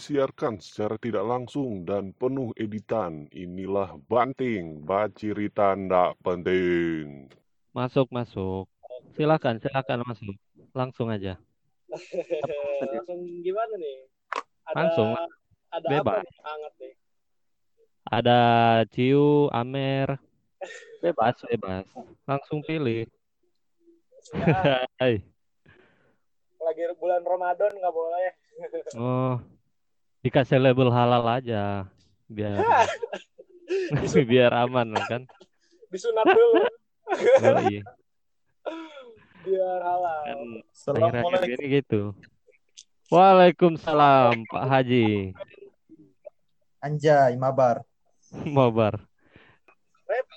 disiarkan secara tidak langsung dan penuh editan. Inilah Banting, bacirita ndak penting. Masuk, masuk. Silakan, silakan masuk. Langsung aja. langsung gimana nih? Ada, Langsung. Ada Bebas. apa nih hangat nih? Ada Ciu, Amer. Bebas, bebas. Langsung pilih. Ya, Hai. lagi bulan Ramadan nggak boleh. Oh, dikasih label halal aja. Biar biar aman kan. Disunat dulu Yoi. biar halal. Kan Assalamualaikum. gitu. Waalaikumsalam Pak Haji. Anjay, mabar. Mabar.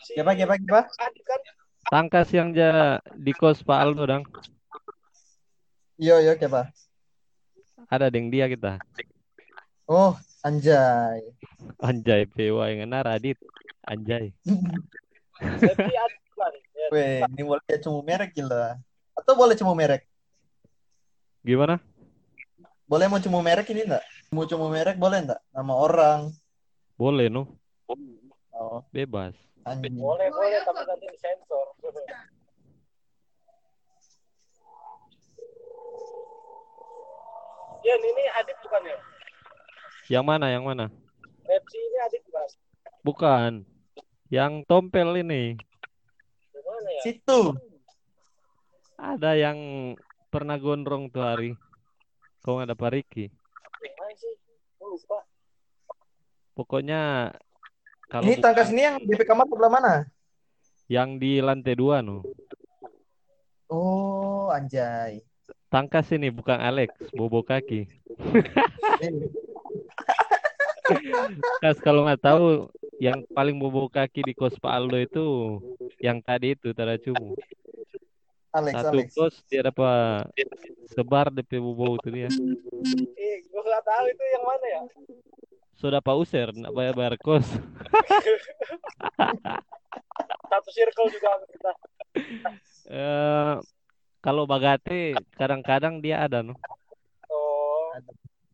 Siapa, siapa, siapa? Kan Tangkas yang ja di kos Pak Aldo dong. Yo, yo, siapa? Ada deng dia kita. Oh, anjay. Anjay PW yang enak Radit. Anjay. Ya, Weh, ini boleh cuma merek gila. Atau boleh cuma merek? Gimana? Boleh mau cuma merek ini enggak? Mau cuma merek boleh enggak? Nama orang. Boleh no. Oh, Bebas. anjing. boleh boleh tapi nanti disensor. Ya ini adik bukan ya? Yang mana? Yang mana? Repsi ini adik bukan? Bukan. Yang tompel ini. Gimana ya? Situ. Ada yang pernah gondrong tuh hari. Kau nggak ada Pak Riki. Gimana sih? Gue lupa. Pokoknya kalau Ini tangkas ini yang DP kamar sebelah mana? yang di lantai dua no. Oh, anjay. Tangkas ini bukan Alex, bobo kaki. Kas kalau nggak tahu yang paling bobo kaki di kos Pak Aldo itu yang tadi itu tada cumu. Alex, Satu Alex. kos dia dapat sebar DP bobo itu dia. Eh, gue nggak tahu itu yang mana ya? Sudah Pak User nak bayar bayar kos. Satu circle juga kita. Eh kalau Bagate kadang-kadang dia ada no.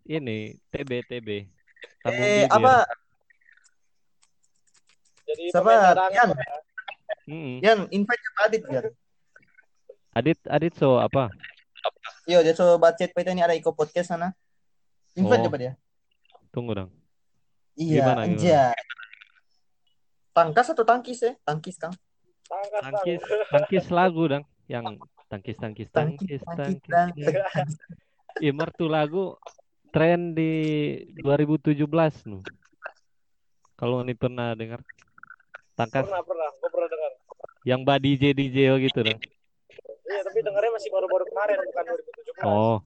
Ini TB TB. Tanggung Eh, bibir. apa? jadi Siapa? Yan. ya. Mm-mm. Yan, invite ke Adit, Yan. Adit Adit so apa? Yo, dia coba chat Pak ini ada Iko Podcast sana. Invite Oh. coba dia. Tunggu dong. Iya, Gimana, anjay. Tangkas atau tangkis ya? Tangkis, Kang. Tangkas, Tangkis tangkis lagu dong yang tangkis tangkis Tangkis, tangkis tangkis, tangkis. tangkis. Imer tuh lagu tren di 2017 nu. Kalau ini pernah dengar tangkas Pernah, pernah. Gue pernah dengar. yang ba DJ DJ gitu dong. Iya, tapi dengarnya masih baru-baru kemarin, bukan 2017. Oh,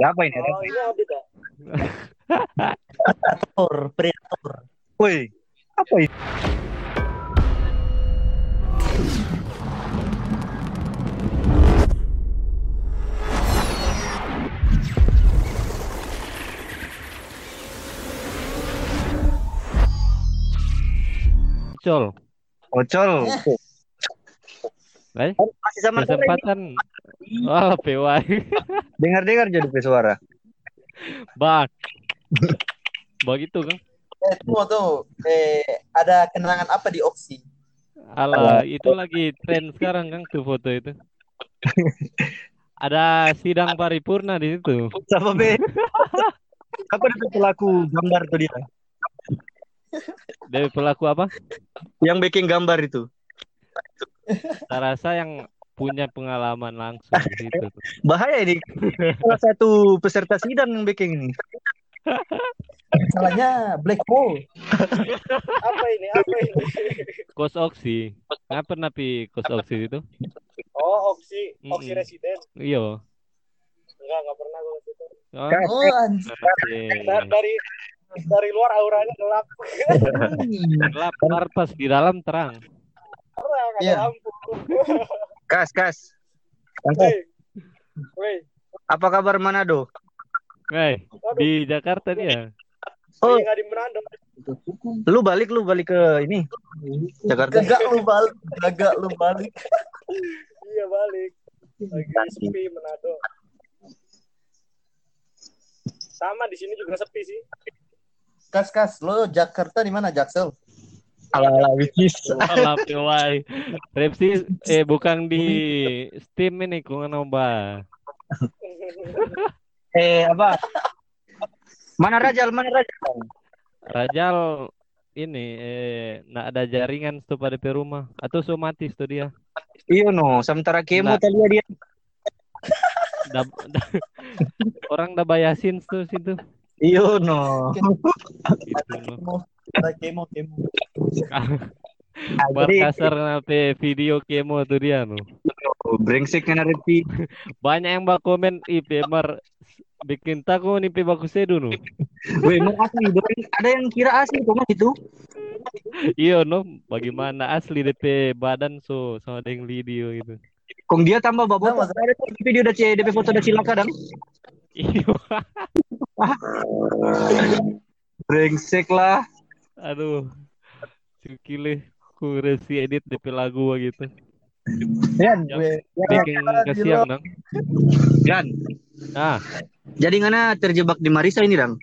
Apa ini? Oh, ini Adit ya? Predator, predator. Woi, apa ini? Col. Ocol. Eh, Masih sama kesempatan. Wah, PY. Dengar-dengar jadi suara. Bak. Begitu kan? Eh, tunggu tuh. Eh, ada kenangan apa di Oksi? Ala, itu lagi tren sekarang kan tuh foto itu. Ada sidang paripurna di situ. Siapa be? Apa itu pelaku gambar tuh dia? Dari pelaku apa? Yang bikin gambar itu. Saya rasa yang punya pengalaman langsung di situ. tuh. Bahaya ini. Salah satu peserta sidang yang bikin ini. Salahnya black hole. Apa ini? Apa ini? Kos Oksi. Nggak pernah pi kos Oksi itu? Oh, Oksi. Oksi Mm-mm. Residen. Iya. Enggak, enggak pernah gue ke situ. Oh. Oh, Dari dari luar auranya gelap. gelap keluar pas di dalam terang. Terang, ada Iya. lampu. Kas, kas. Kas, Woi. Woi. Apa kabar Manado? Eh, di Jakarta dia. Oh. Oh. Enggak di Manado. Lu balik, lu balik ke ini. Jakarta. Gagak lu balik, gagak lu balik. Iya, balik. Lagi sepi Manado. Sama di sini juga sepi sih. Kas kas, lo Jakarta di mana Jaksel? Ala-ala wikis. Alah, pewai. Repsi eh bukan di Steam ini kung ano ba? Eh, apa? Mana Rajal? Mana Rajal? Rajal ini eh nak ada jaringan tuh pada rumah atau so mati tuh dia. Iyo no, sementara kemo tadi dia. Da, da- orang dah bayasin tuh situ. Iyo no. Kemo, kemo kasar nape video kemo tuh dia no. brengsek kan Repi. Banyak yang bak komen ih Pemar bikin tako nih pe baku sedu no. Weh, emang asli. Ada yang kira asli kok gitu. Iya no, bagaimana asli DP badan so sama dengan video gitu. Kong dia tambah babot. Nah, Ada video udah foto udah cilaka dong. Iya. Brengsek lah. Aduh. Cukile ku resi edit DP lagu gitu. Yan, Gue Bikin kasihan dong. Yan. Ah, Jadi ngana terjebak di Marisa ini dong.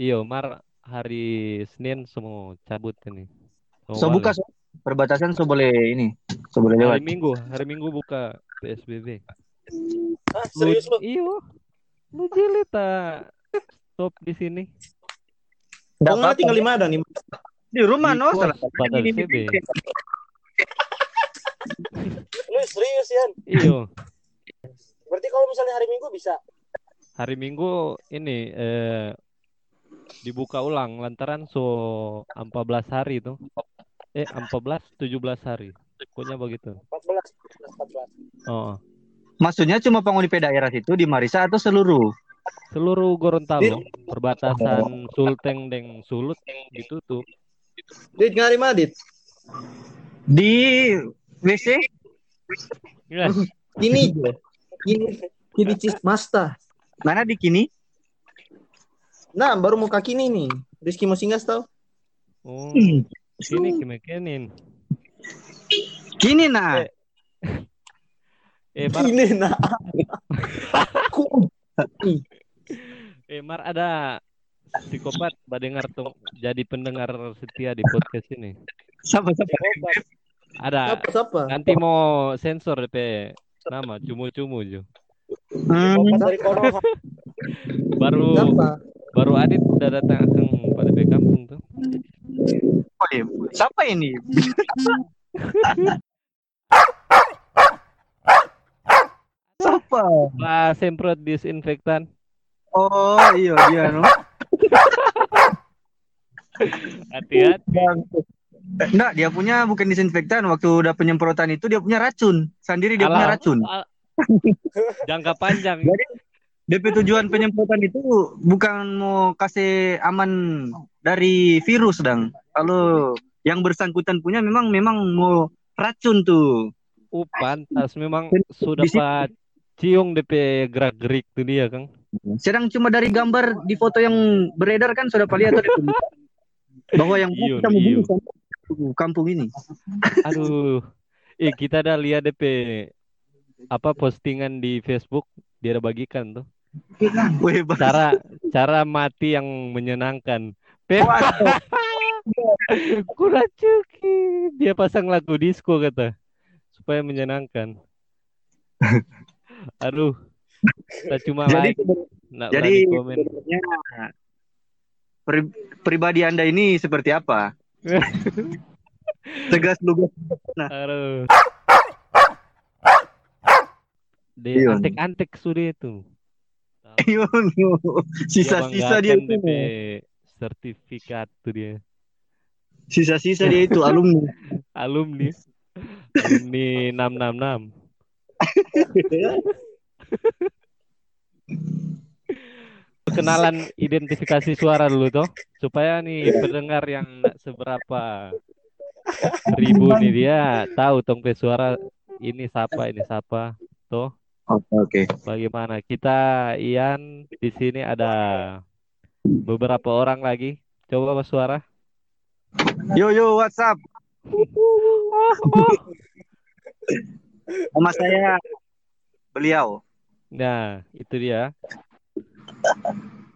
iyo Mar hari Senin semua cabut ini. Semua So buka so, perbatasan so boleh ini. So boleh hari lewat. Minggu, hari Minggu buka PSBB. Hah, serius lu? Iyo. Lu jeli tak stop di sini. Nggak Kau nggak apa-apa. tinggal di mana nih? Di rumah no. Di-. Lu serius ya? Iyo. Berarti kalau misalnya hari Minggu bisa. Hari Minggu ini eh dibuka ulang lantaran so 14 hari itu. Eh 14 17 hari. Pokoknya begitu. 14. 14. Oh. Maksudnya cuma penghuni daerah situ di Marisa atau seluruh? Seluruh Gorontalo perbatasan Sulteng dan Sulut ditutup. Dit ngari mana, Dit? Di WC? Ya, Ini Ini Kini Masta. Mana di kini? Nah, baru mau kaki ini nih. Rizky mau singgah tau? oh, Hmm. sini kimekenin. Kini nah. Eh Mar, Ini nah. eh Mar ada psikopat badengar tuh jadi pendengar setia di podcast ini. Siapa siapa? Ada Siapa siapa? nanti mau sensor DP nama cumu-cumu jo. Hmm. Baru Siapa? baru Adit udah datang ke pada kampung tuh. Oh, iya. Siapa ini? Siapa? Pak semprot disinfektan. Oh iya dia no. Hati-hati. Enggak, dia punya bukan disinfektan. Waktu udah penyemprotan itu dia punya racun. Sendiri dia punya Alah, racun. al- Jangka panjang. Jadi DP tujuan penyemprotan itu bukan mau kasih aman dari virus, dang. Kalau yang bersangkutan punya memang memang mau racun tuh. Oh, pantas memang sudah. Pak ciung DP gerak-gerik tuh dia, Kang. Sedang cuma dari gambar di foto yang beredar kan sudah lihat tadi tuh. bahwa yang Iyo, kita mau iyo. kampung ini. Aduh. Eh, kita dah lihat DP apa postingan di Facebook dia ada bagikan tuh. Cara cara mati yang menyenangkan. Pep kurang cuki. Dia pasang lagu disco kata supaya menyenangkan. Aduh. Kita cuma jadi like, jadi komen. sebenarnya pri- pribadi Anda ini seperti apa? Tegas lugas. Aduh. Dia Iya. antek-antek sudah itu. No. Sisa-sisa dia itu. Sertifikat tuh dia. Sisa-sisa dia itu alumni. Alumni. Alumni 666. Kenalan identifikasi suara dulu toh supaya nih pendengar yang seberapa ribu nih dia tahu tong pe suara ini siapa ini siapa toh. Oke, oke. bagaimana? Kita Ian di sini ada beberapa orang lagi. Coba Mas suara. Yo yo, WhatsApp. Nama saya beliau. nah itu dia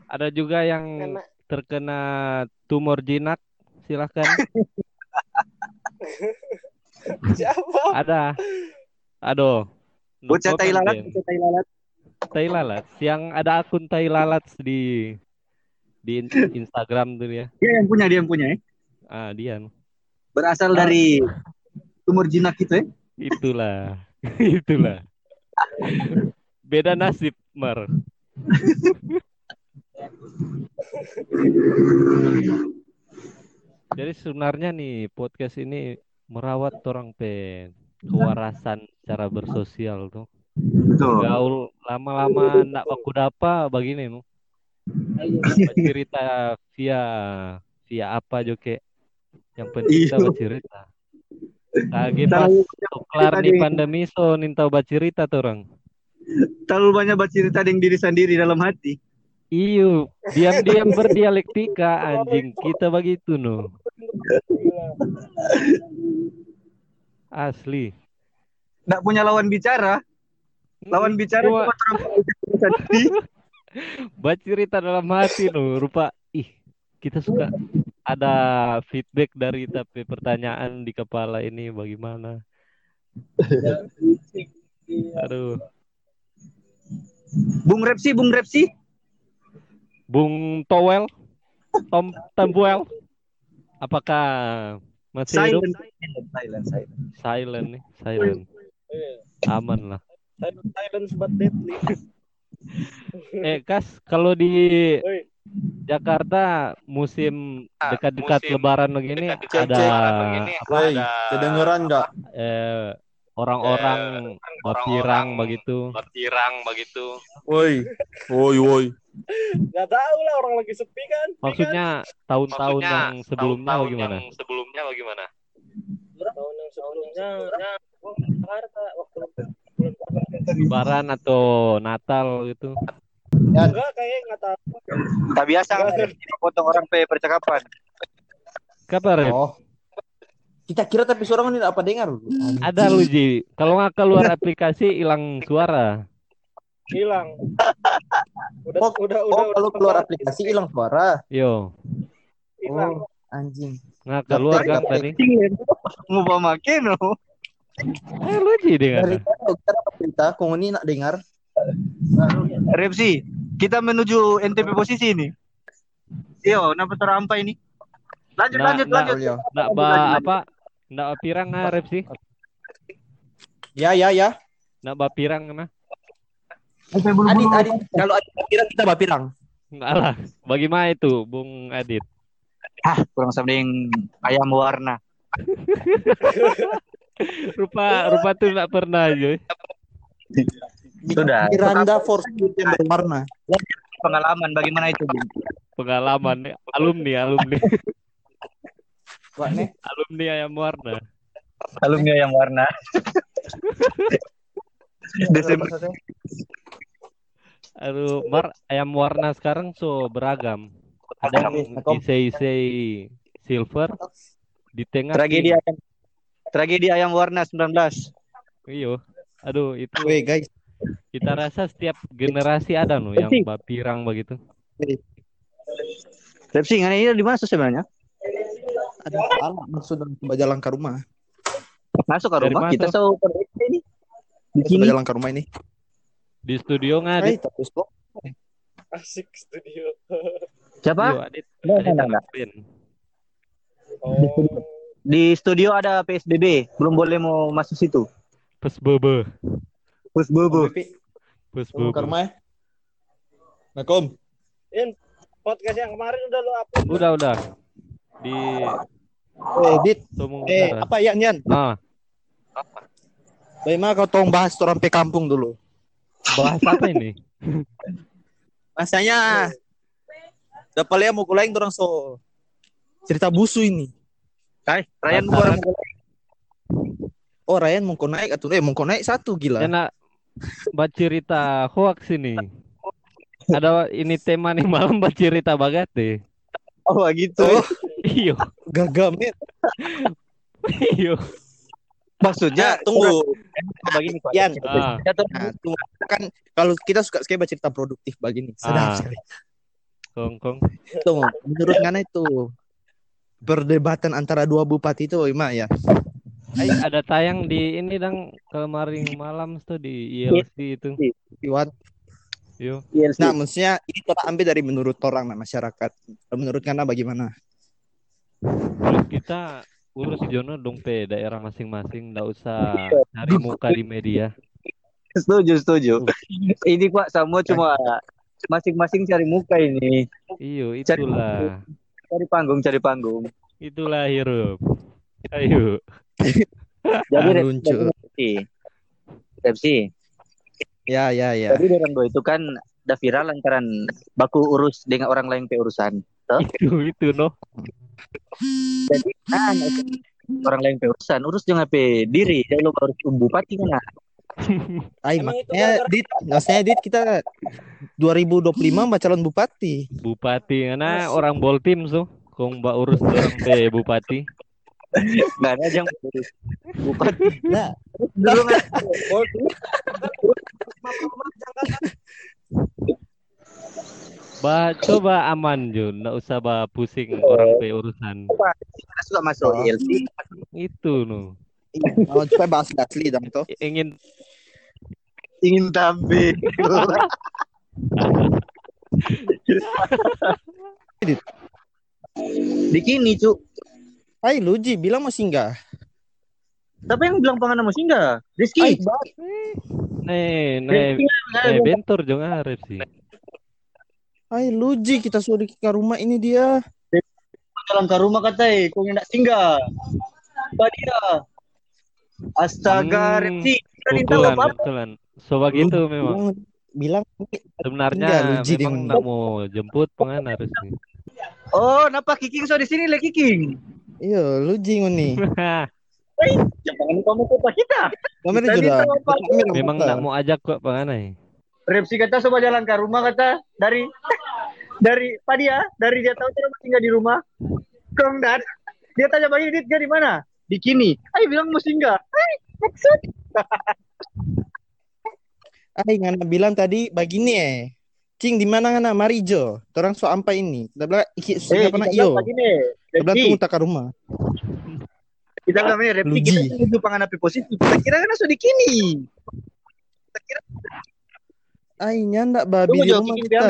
Ada juga yang terkena tumor jinak, silahkan. siapa? Ada. Aduh. Bocah tai lalat, bocah tai lalat. Tai lalat. Yang ada akun tai lalat di di in- Instagram tuh ya. Dia yang punya, dia yang punya ya. Ah, dia. Berasal dari tumor jinak itu ya. Itulah. Itulah. Beda nasib, Mar. Jadi sebenarnya nih podcast ini merawat orang pe kewarasan cara bersosial tuh. Betul. Gaul lama-lama ndak baku dapa begini nu. Cerita via via apa joke. Yang penting kita bercerita. Lagi pas kelar cerita ding. pandemi so nintau bercerita tuh orang. terlalu banyak bercerita dengan diri sendiri dalam hati. Iyo, diam-diam berdialektika anjing kita begitu no. Asli. Nggak punya lawan bicara. Lawan bicara Cuma bercerita dalam hati no. Rupa ih kita suka ada feedback dari tapi pertanyaan di kepala ini bagaimana. Aduh, Bung Repsi, Bung Repsi. Bung Towel, Tom Tambuel, apakah masih hidup? Silent. Silent, silent. Silent nih, silent. Aman lah. Silent silence but deadly. Eh, Kas, kalau di. Jakarta musim dekat-dekat musim Lebaran begini Cek, ada cek. apa ada kedengeran nggak? eh, orang-orang berpirang begitu. bertirang begitu. Woi, woi, woi. Gak tahu lah orang lagi sepi kan. Maksudnya tahun-tahun Maksudnya yang sebelumnya tahun-tahun bagaimana? Yang sebelumnya bagaimana? tahun yang sebelumnya Jakarta waktu Lebaran atau Natal gitu. enggak kayak nggak tahu. Tak biasa kan potong orang pe percakapan. Kabar ya? Oh. Kita kira tapi suara ini apa dengar? Ada lu Ji. Kalau nggak keluar aplikasi hilang suara. Hilang. Udah Oh, udah Oh, udah kalau udah keluar aplikasi hilang suara. Yo, hilang. Oh, anjing. nggak keluar kan tadi? Mau bawa make no. Eh lu Ji dengar. Berita, kau ini nak dengar. Repsi, kita menuju NTP posisi ini. Yo, kenapa terampai ini? Lanjut, Nah, lanjut, nah. lanjut. Beliau. Nggak ba apa? Nggak pirang ngarep sih? Ya, ya, ya. Nggak ba pirang nah? Adit, Adit. Kalau Adit kira kita bapirang. Nggak lah. Bagaimana itu, Bung Adit? Ah, kurang sambil ayam warna. Rupa rupa tuh nggak pernah aja. Sudah. Miranda Force yang berwarna. Pengalaman bagaimana itu, Bung? Pengalaman alumni, alumni, Wah, nih. alumni ayam warna. Alumni ayam warna. Desember. Aduh, Mar, ayam warna sekarang so beragam. Ada yang isei-isei silver di tengah Tragedi ayam. Tragedi ayam warna 19. Iyo. Aduh, itu Weh, guys. kita rasa setiap generasi ada loh yang bapirang begitu. Repsi, ini di mana sebenarnya? Ada anak maksud coba jalan ke rumah. Masuk ke rumah kita so ini. Di Coba sini. jalan ke rumah ini. Di studio nggak, Adit? Hai, tapi. Asik studio. Siapa? Adit. Adit nggak, anak band. Oh. Di studio ada PSBB, belum boleh mau masuk situ. Pes bebe. Bus bobo. Pes Tunggu ke bebe. rumah ya. Assalamualaikum. Podcast yang kemarin udah lo upload. Udah, udah. Di Eh, Dit. Tumung Eh, Utara. apa ya, Nyan? Ah, Bagaimana kau tolong bahas orang pe kampung dulu? bahas apa ini? Masanya dapat lihat mau kulaing orang so cerita busu ini. Hai, Ryan Penasaran. bukan Oh, Ryan mau kau naik atau eh mau kau naik satu gila. Enak baca cerita hoax ini. Ada ini tema nih malam baca cerita bagat deh. Oh, gitu. Oh, Iyo, gagal men. iyo. Maksudnya Nah, tunggu. begini kok. Yan. Ah, tuh. Nah, tunggu. Kan kalau kita suka sekali baca cerita produktif begini. Ah. Sedap sekali. kong kong. Tunggu, menurut Ngana itu perdebatan antara dua bupati itu Ima ya. Ay, ada tayang di ini dang kemarin malam tuh di ILC itu. Iwan. Yo. Nah, maksudnya ini kita ambil dari menurut orang nah, masyarakat. Menurut Ngana bagaimana? Menurut kita urus Jono dong pe daerah masing-masing, nggak usah cari muka di media. Setuju, setuju. Ini Pak semua cuma masing-masing cari muka ini. Iyo, itulah. Cari panggung, cari panggung. Itulah hirup. Ayo. Jadi lucu. Repsi. Repsi. Ya, ya, ya. Jadi orang itu kan udah viral lantaran baku urus dengan orang lain ke urusan. Itu itu noh. Jadi kan orang lain urusan, urus jangan pe diri. Jadi lo harus bupati kan. Ay, Emang itu makanya dit, maksudnya dit kita 2025 mbak calon bupati. Bupati karena orang Boltim tuh. Kong mbak urus orang pe bupati. Nggak ada yang urus bupati. Nah, Dulu kan Ba coba aman Jun, nggak usah ba pusing orang pe urusan. kita suka masuk Oh. ILC. Itu noh. oh, supaya bahas asli dong tuh. Ingin ingin tampil. Bikini, Cuk. Ay, Luji bilang mau singgah. Tapi yang bilang pangan mau singgah? Rizky. Nih nih bentor jong arep sih. Ay Luji kita suruh ke rumah ini dia. dalam ke rumah katai, kau nak singgah. Apa dia? Astaga, Hmm, minta Pukulan, apa? pukulan. So begitu memang. Bilang, Sebenarnya Enggak, Luji dia memang nggak mau jemput pengen harus nih. Oh, napa Kiking so di sini le Kiking? iya Luji ngoni. Jangan kamu kota kita. Kami Kita juga. memang nggak mau ajak kok pengen Repsi kata coba jalan ke rumah kata dari dari Padia dari dia tahu dia singgah di rumah. Kong dan dia tanya bagi dia di mana? Di kini. Ayo bilang mau singgah. Ay, maksud. Ay, ngana bilang tadi begini eh. Cing di mana ngana Marijo? Orang so ampai ini. Kita bilang iki Eh, sudah pernah iyo. Kita bilang tunggu tak ke rumah. kita bilang begini, Repsi kita tunggu pangan api positif. Kita kira kan sudah di kini. Kita kira Ay, nyandak babi di jauh rumah kita.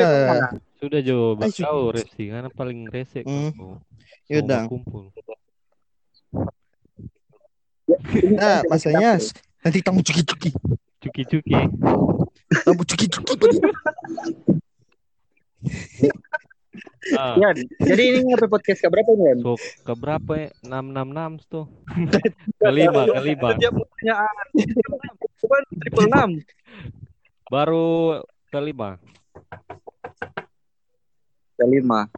Sudah Jo, Ay, tahu resi karena paling resek. Hmm. Yaudah. Kumpul. Nah, masanya nanti tamu cuki-cuki. Cuki-cuki. Tamu cuki-cuki. Ah, Ya, jadi ini apa podcast ke berapa ini? Yan? so keberapa ya? 666 tuh. kelima, kelima. Dia pertanyaan. Bukan triple enam. Baru kelima. Kelima.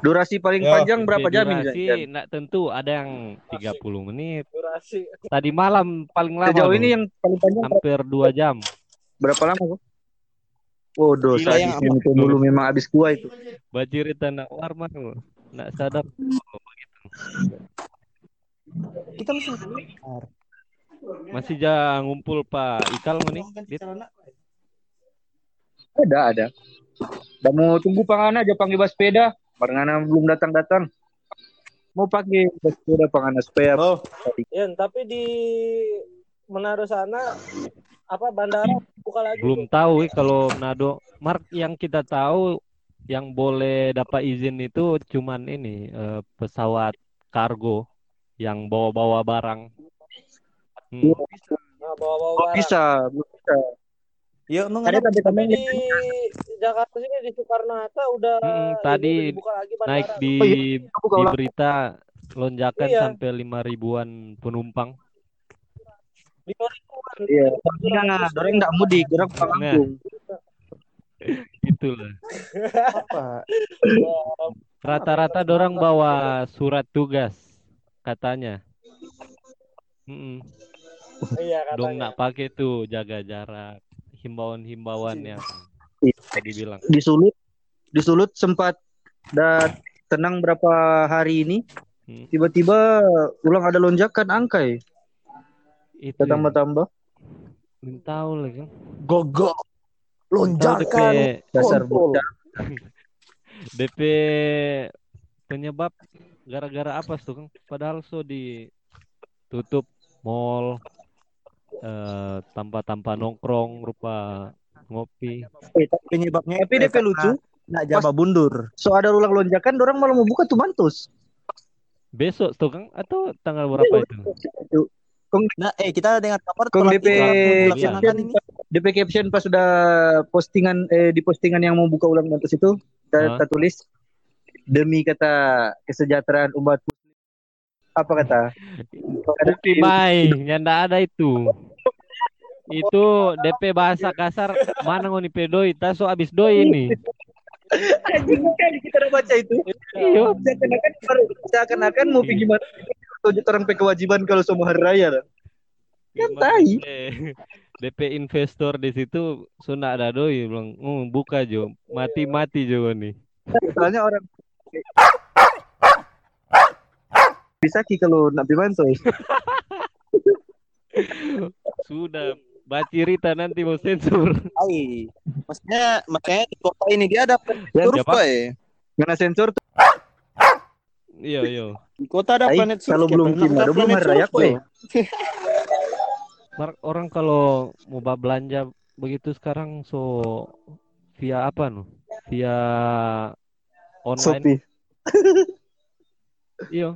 Durasi paling Ya, panjang berapa jam ini? durasi nggak tentu, ada yang 30 menit. durasi Tadi malam paling lama. Sejauh ini yang paling panjang hampir 2 jam. berapa lama? Bro? Oh, dosa di sini tuh dulu memang habis kuah itu. Bajir itu nak warman. Nak sadap. Kita keluar. Masih ja ngumpul Pak Ikal nih. Celana. Ada, ada. Udah mau tunggu pangan aja panggil bas sepeda. Barangana belum datang-datang. Mau pakai bas sepeda pangan supaya Oh, Yan, tapi di Manado sana apa bandara buka lagi Belum tahu eh, kalau Manado. Mark yang kita tahu yang boleh dapat izin itu cuman ini eh, pesawat kargo yang bawa-bawa barang. Hmm. nah, bawa-bawa Kok barang. bisa, belum bisa. Yuk, nung Ada tapi Tapi temen di Jakarta sini di Soekarno Hatta udah Mm, ini tadi lagi bandara. Naik di Oh iya, buka di berita lonjakan Iya. sampai lima ribuan penumpang. Lima ribuan. Iya. Nah, doreng enggak mudik, doreng pulang Nah. kampung. Itulah. apa? Rata-rata dorang bawa surat tugas katanya. Mm-mm. Iya Dong nak pakai tuh jaga jarak, himbauan-himbauan yang Iya. tadi bilang. Disulut, disulut sempat dan tenang berapa hari ini. Hmm. Tiba-tiba ulang ada lonjakan angka ya. itu Kita tambah-tambah. belum tahu lagi Gogo. DP Dasar budak. DP penyebab gara-gara apa tuh Kang? Padahal so ditutup mall eh, tanpa-tanpa nongkrong rupa ngopi. Eh, tapi Penyebabnya Tapi DP lucu. Nak jaba bundur. So ada ulang lonjakan, orang malah mau buka tuh mantus. Besok tuh Kang atau tanggal berapa itu? Nah, eh kita dengar kabar Kong DP ini. DP caption pas sudah postingan eh di postingan yang mau buka ulang mantus itu kita, kita tulis demi kata kesejahteraan umat muslim. apa kata? Bukti mai, nyanda ada itu. Itu DP bahasa kasar mana ngoni pedoi, taso abis doi ini. Anjing kali kita udah baca itu. Iyo. Seakan-akan seakan-akan mau pergi gimana? Tunjuk orang pe kewajiban kalau semua hari raya. Kan Memang tai. DP, investor di situ sunda ada doi bilang, "Oh, buka jo, mati-mati jo nih." Soalnya orang bisa ki kalau nak pimanto. Sudah bacirita nanti mau sensor. Ai. Maksudnya maksudnya di kota ini dia ada Ya, huruf siapa? Pak, eh. Karena sensor tuh Iya, iya. Di kota ada Tai, planet kalau surf, belum Ada belum planet hari raya, surf, kok, eh. Mar- orang kalau mau belanja begitu sekarang so via apa no? Via online. Shopee. Iya.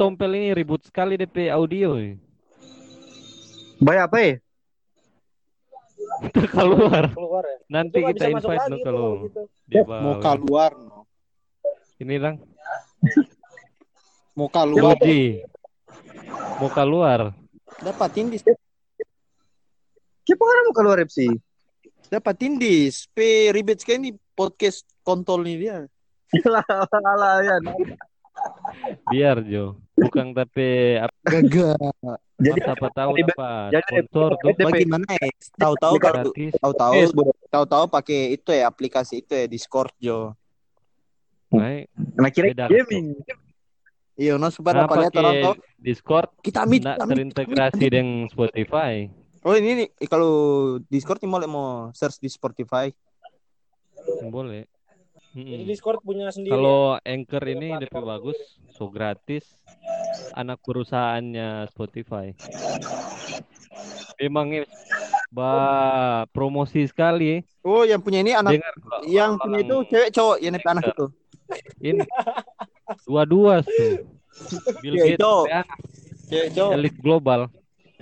Tompel ini ribut sekali DP audio. eh. Bayar apa ya? Keluar. keluar ya. Nanti Itu kita invite tuh kalau gitu. dia Mau keluar no. Ini lang. Mau keluar. Mau keluar. Dapatin di Siapa orang mau keluar FC? dapatin di P ribet sekali nih podcast kontol nih dia. Alah, alah, ya. Biar Jo. Bukan tapi Gagal. Jadi siapa tahu jadi- apa jadi- sponsor tuh. Bagaimana ya? Tahu-tahu tahu-tahu tahu-tahu pakai itu ya aplikasi itu ya Discord Jo. Baik. Nah, kira Beda, gaming. Iya, no supaya Nah, dapat lihat orang Discord kita meet, kita terintegrasi dengan Spotify. Oh ini nih kalau Discord nih boleh mau search di Spotify. Boleh. Jadi Mm-mm. Discord punya sendiri. Kalau Anchor ini DP bagus, so gratis. Anak perusahaannya Spotify. Memang eh, ba promosi sekali. eh. Oh, yang punya ini anak Dengar yang punya itu cewek cowok yang anak itu. ini dua-dua tuh. Bill Gates Cewek cowok. elit global.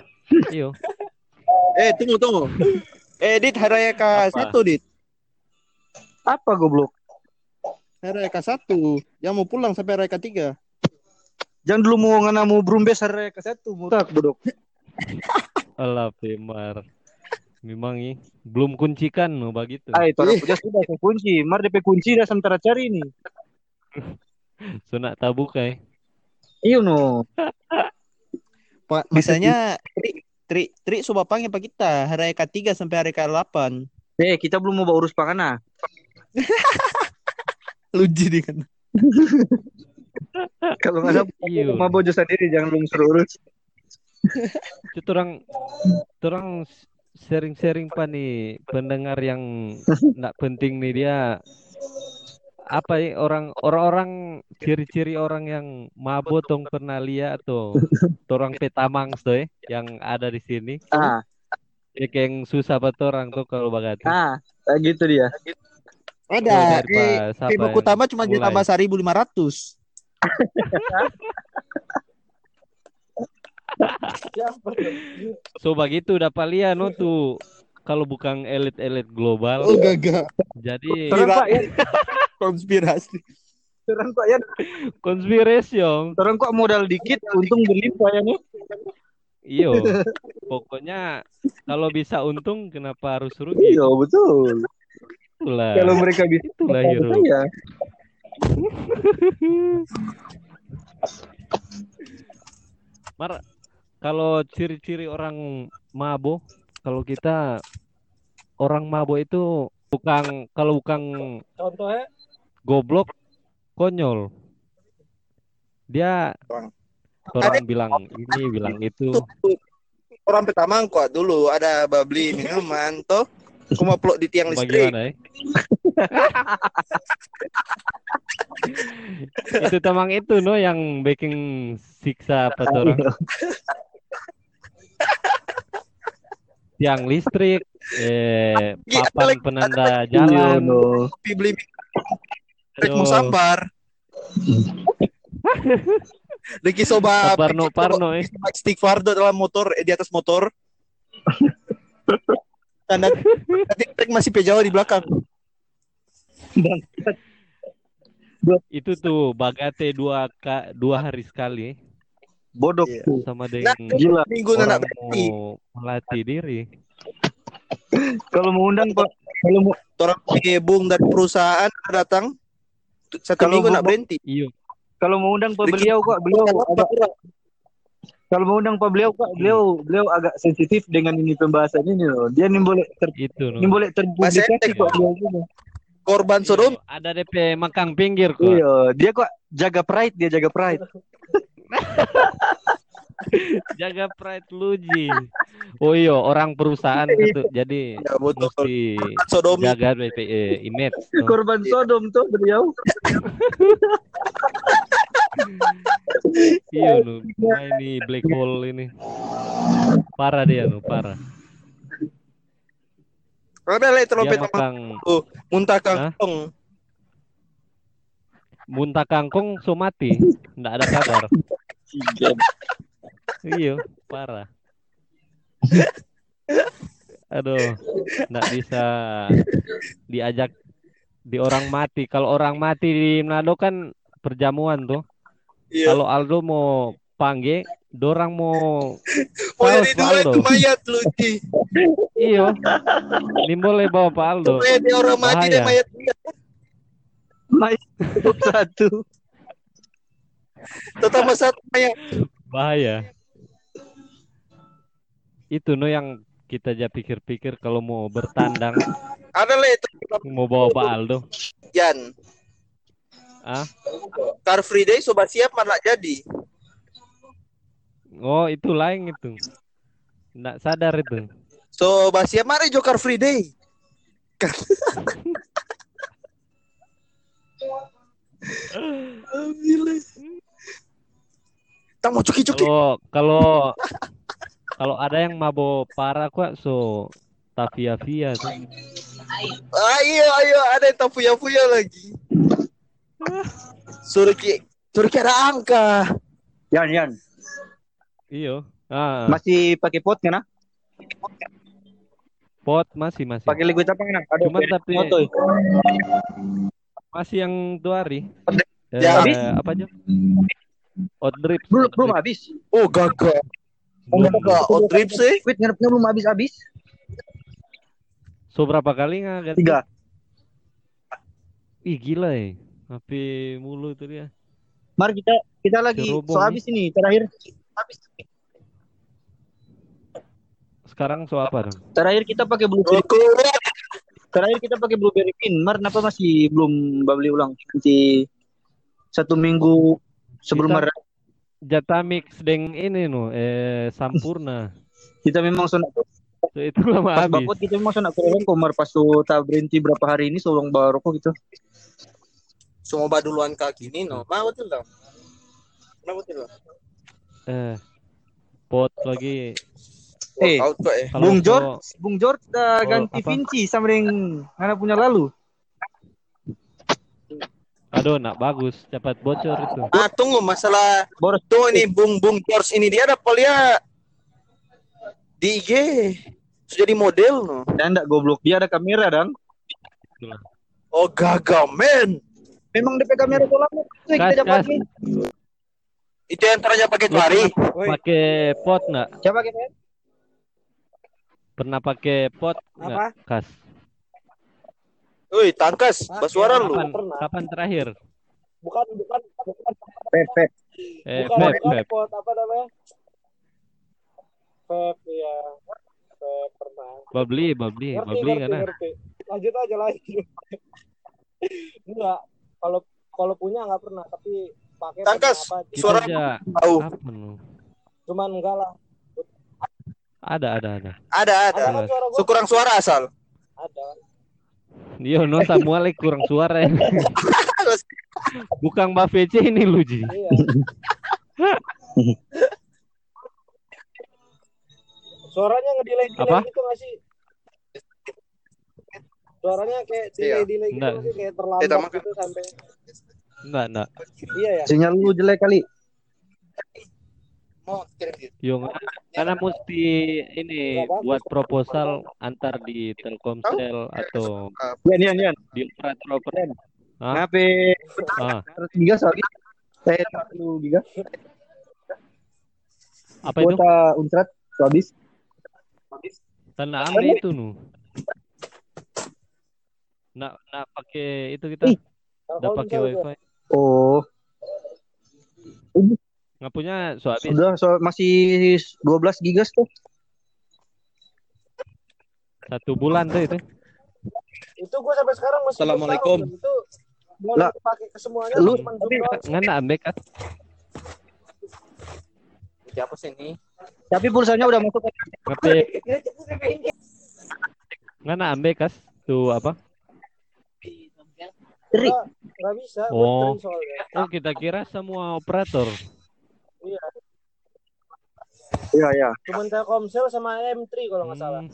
Iyo. Eh, tunggu tunggu. Eh, Dit hari raya ke Apa? satu, Dit. Apa goblok? Hari raya ke satu. Yang mau pulang sampai ke tiga. Jangan dulu mau ngana mau brumbes hari ke satu, mutak bodok. Alah, Pemar. Memang ih, belum kuncikan no begitu. Ay, orang punya sudah saya kunci. Mar DP kunci dah sementara cari nih. Sunak tabuk eh. Iyo no. Pa- Masanya Tri Tri Tri coba panggil pak kita hari raya ke tiga sampai hari ke delapan. Eh, kita belum mau bawa urus pangana. Luji kan. Kalau nggak ada Iyo. mau bojo sendiri jangan suruh urus. Itu orang orang sharing-sharing pa nih pendengar yang nggak penting nih dia apa ya orang orang-orang ciri-ciri orang yang mabok tong pernah lihat atau orang petamang tuh eh, yang ada di sini Ah, ya kayak yang susah buat orang tuh kalau bagatu ah, gitu dia. Ada. Di, buku yang utama cuma mulai? ditambah seribu lima ratus. So begitu dapat lihat no tuh kalau bukan elit-elit global Oh gagal. jadi Orang Pak ya, Konspirasi. orang Pak ya, konspirasi orang kok modal dikit, untung berlimpah ya nih. Iyo, pokoknya kalau bisa untung kenapa harus rugi? Iya betul. Itulah, Kalau mereka bisa, itulah hero. ya. Mar, kalau ciri-ciri orang mabuk, kalau kita orang mabuk itu bukan kalau bukan Contohnya goblok, konyol. Dia orang bilang ini, bilang itu. orang pertama kok dulu ada beli minuman toh. Aku mau peluk di tiang listrik. Bagaimana ya? itu tamang itu no yang bikin siksa apa tuh orang? Tiang listrik, eh, Iya, papan penanda jalan. Kopi beli Aduh, sambar. Lagi soba Parno Parno eh. istighfar do dalam motor eh, di atas motor. Tanda nanti trek masih pejauh di belakang. Itu tuh bagate dua ka, dua hari sekali Bodoh Iya. sama Nah, dengan Gila. minggu orang nak berhenti. mau melatih diri. Kalau mau undang Pak, kalau mau Orang gebung dari perusahaan datang satu Kalau minggu nak berhenti. Iyo, kalau mau undang Pak beliau kok beliau agak kalau mau undang Pak beliau kok beliau beliau agak sensitif dengan ini pembahasan ini loh. Dia ini boleh ter, itu ini no. boleh terpublikasi kok beliau juga. Korban Sodom Iyo, ada DP makang pinggir kok. Iya, dia kok jaga pride, dia jaga pride. Jaga pride lu Ji. Oh iya, orang perusahaan gitu. Jadi ya betul. mesti Sodomi jaga DP eh, image. Korban Sodom tuh beliau. Iya nu, Wah, ini black hole ini. Parah dia nu, parah. Ada le Dia trompet makang muntah Hah? kangkong. muntah kangkung so mati, ndak ada kabar. Iya, parah. Aduh, nggak bisa diajak di orang mati. Kalau orang mati di Manado kan perjamuan tuh. Iya. Kalau Aldo mau panggil, dorang mau Oh Paus jadi dua itu mayat lu Ci. iyo, ini boleh bawa Pak Aldo. Dia orang mati dia Bahaya. mayat dia. Naik satu. Tetap satu mayat. Bahaya. Itu no yang kita aja pikir-pikir kalau mau bertandang, Ada le itu mau bawa Pak Aldo. Yan. Ah? Car Free Day sobat siap malah jadi. Oh, itu lain itu. Nggak sadar itu. Sobat siap mari jo Car Free Day. Alhamdulillah. Mau cuki-cuki. Kalau kalau kalau ada yang mabok parah kok so tafia via tuh. Ayo ayo ada yang tak fuya-fuya lagi. Suruh ki suruh ki ada angka. Yan, Yan. Iyo. Ah, Masih pakai pot kan? ah? pot masih masih. Pakai liquid apa kan? Beda tapi moto. masih yang dua hari. Eh, Ya, habis? apa aja? Out drip. Belum, out belum drip. habis. Oh gagal. Belum. Gagal. Oh trip sih. Liquid ngarepnya belum habis-habis. So berapa kali nggak? Tiga. Ih gila ya. HP mulu tuh dia. Mari kita kita lagi Cerobong habis ini terakhir. Habis. Sekarang so apa dong? Terakhir kita pakai blueberry. Terakhir kita pakai blueberry pin. Mar, kenapa masih belum beli ulang? Nanti satu minggu sebelum Kita- Mar. Jatamix deng ini no, eh Sampurna. Kita memang sonak So, itu lama pas habis. bapot kita memang sonak kurang Mar pas so tak berhenti berapa hari ini solong baru kok gitu. Semua baduluan kaki ini no. Mau betul dong. Mau betul dong. Eh, pot lagi. Eh, kok eh. Bung George, Bung George dah Oh, ganti apa? Vinci sama dengan mana punya lalu. Aduh, nak bagus, cepat bocor itu. Ah tunggu masalah Boros. tuh ini Bung Bung George ini dia dapat lihat di IG sudah jadi model no. Dan enggak goblok dia ada kamera dan Oh gagal men. Memang DP kamera. Tuh, Kas, kita dapat kas. Itu yang teranya pakai pernah pakai pot nggak? Coba kita. Pernah pakai pot nggak? Kas. Woi, tangkas, basuara lu. Kapan? Kapan terakhir? Bukan bukan bukan Pepe. Eh, bukan, Pep, bukan Pep. pot apa namanya? Pep ya. Pep pernah. Babli, babli, Ngerti, babli ngerti, kan? ngerti. Lanjut aja lanjut. Enggak, kalau kalau punya nggak pernah, tapi pakai Tangkas, Suara- aja Tahu. Cuman enggak lah. Ada, ada, ada. Ada, ada. Jelas. Sekurang suara asal. Yo, no Samuel kurang suara ya. Bukan Mbak VC ini lu, Ji. Suaranya ngedelay delay Apa? gitu nggak sih? Suaranya kayak Iya. delay delay gitu sih? kayak Eh, terlambat Tamak. gitu sampai Enggak, enggak. iya ya. Sinyal lu jelek kali. Yo, karena mesti ini buat proposal antar di Telkomsel atau Nian, Nian, Nian. di operator-operator. Hah? HP Ah, 100 giga soalnya. Saya 40 giga. apa itu? Kuota unsrat habis. Tanah ambil itu nu. Nak nak pakai itu kita. Udah pakai wifi. Oh, Nggak punya so habis. sudah so, masih 12 giga tuh. Satu bulan tuh itu. Itu gue sampai sekarang masih Assalamualaikum. Itu Lah, dipakai ke semuanya lu-. Nggak nak ambil kan? Siapa sih ini? Tapi pulsanya udah masuk. Ngapain? Nggak nak ambil kas? Tuh apa? Ri. Nggak- nggak bisa Oh. Oh kita kira semua operator. Iya. Iya, iya. Cuman Telkomsel sama M3 kalau nggak salah. Hmm.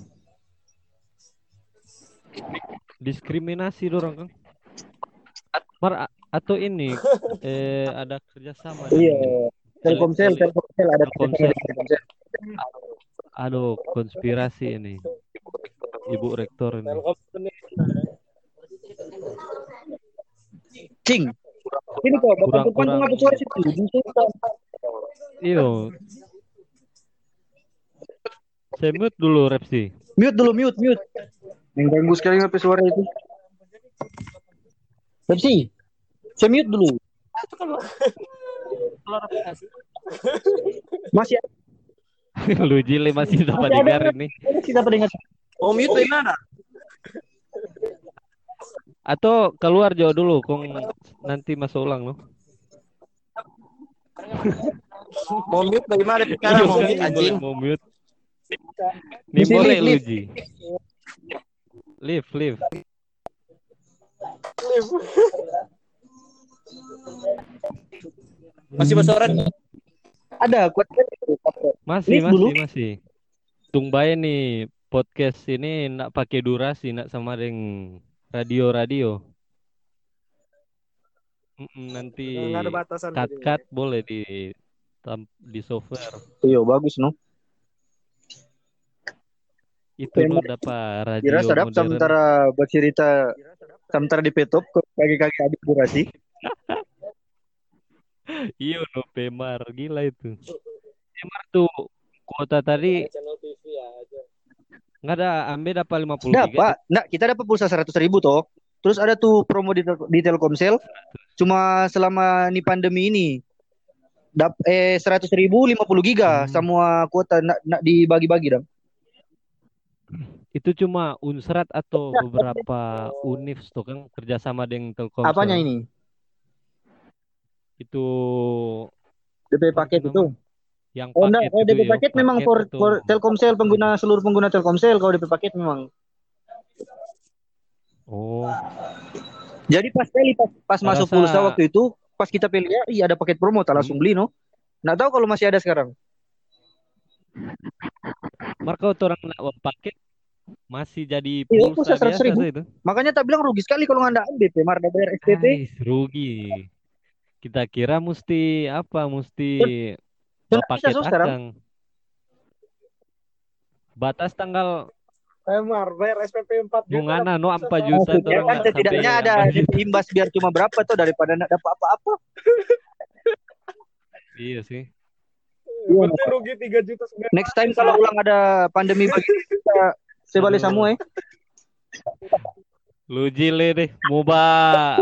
Diskriminasi dorong kan? Mar atau ini eh ada kerjasama Iya. Telkomsel, Telkomsel ada Telkomsel. Telkomsel. aduh konspirasi ini ibu rektor ini Telkomsel ini Cing. Ini kok, Bapak Kurang- Turpan tuh kurang. ngapa suara kok. iyo saya mute dulu Repsi Mute dulu, mute, mute. Yang ganggu sekali ngapa suara itu. Pepsi, saya mute dulu. Masih lu jile masih dapat Masih dengar ini ada sih dapat dengar. Oh, mute dari mana? Atau keluar jauh dulu kong nanti masuk ulang loh Mau mute dari mana? Sekarang mau mute anjing. mau mute ini Mesti boleh leave, lu leave. Ji live live Masih bersuara? Ada, kuat Masih, Lift dulu. masih, masih. Tunggu nih podcast ini nak pakai durasi, nak sama dengan radio-radio. Mm-mm, nanti nggak ada batasan. jadinya. cut-cut boleh di di software. Iya, bagus no. Itu lo dapat radio Kira sadap modern. sementara bercerita sementara di petop kaki-kaki habis durasi. Iya, no Pemar, gila itu. Pemar tuh kuota tadi Channel TV aja. Nggak ada ambil dapat 50 giga. Dapat. Nah, kita dapat pulsa 100 ribu toh. Terus ada tuh promo di, di Telkomsel. Cuma selama ini pandemi ini. Dap, eh 100 ribu 50 giga Hmm. semua kuota nak, nak dibagi-bagi dong. Itu cuma Unsrat atau beberapa univ tuh kan kerjasama dengan Telkomsel. Apanya ini? Itu DP paket itu itu. Yang Oh paket itu DP ya, paket memang paket for, for Telkomsel pengguna seluruh pengguna Telkomsel kalau DP paket memang. Oh, Jadi pas kali pas, pas Saya masuk rasa- pulsa waktu itu, pas kita pilih ya, iya ada paket promo, tak langsung beli no. Nggak tahu kalau masih ada sekarang. Marco orang nak paket masih jadi Iya, pulsa pulsa 100 biasa itu. Makanya tak bilang rugi sekali kalau nggak ada MBP, mar ada bayar SPP. Ais, rugi. Kita kira mesti apa? Mesti bisa paket so sekarang. Batas tanggal Eh, Mar, bayar SPP 4 juta. nungana no 4 dapat juta tuh orang kan nak setidaknya ada 4 juta. imbas biar cuma berapa tuh daripada nggak dapat apa-apa. Iya sih. Iya, Berarti rugi 3 juta sembilan. Next time kalau ulang ada pandemi begini kita sebalik semua ya. Lu jile deh, mau ba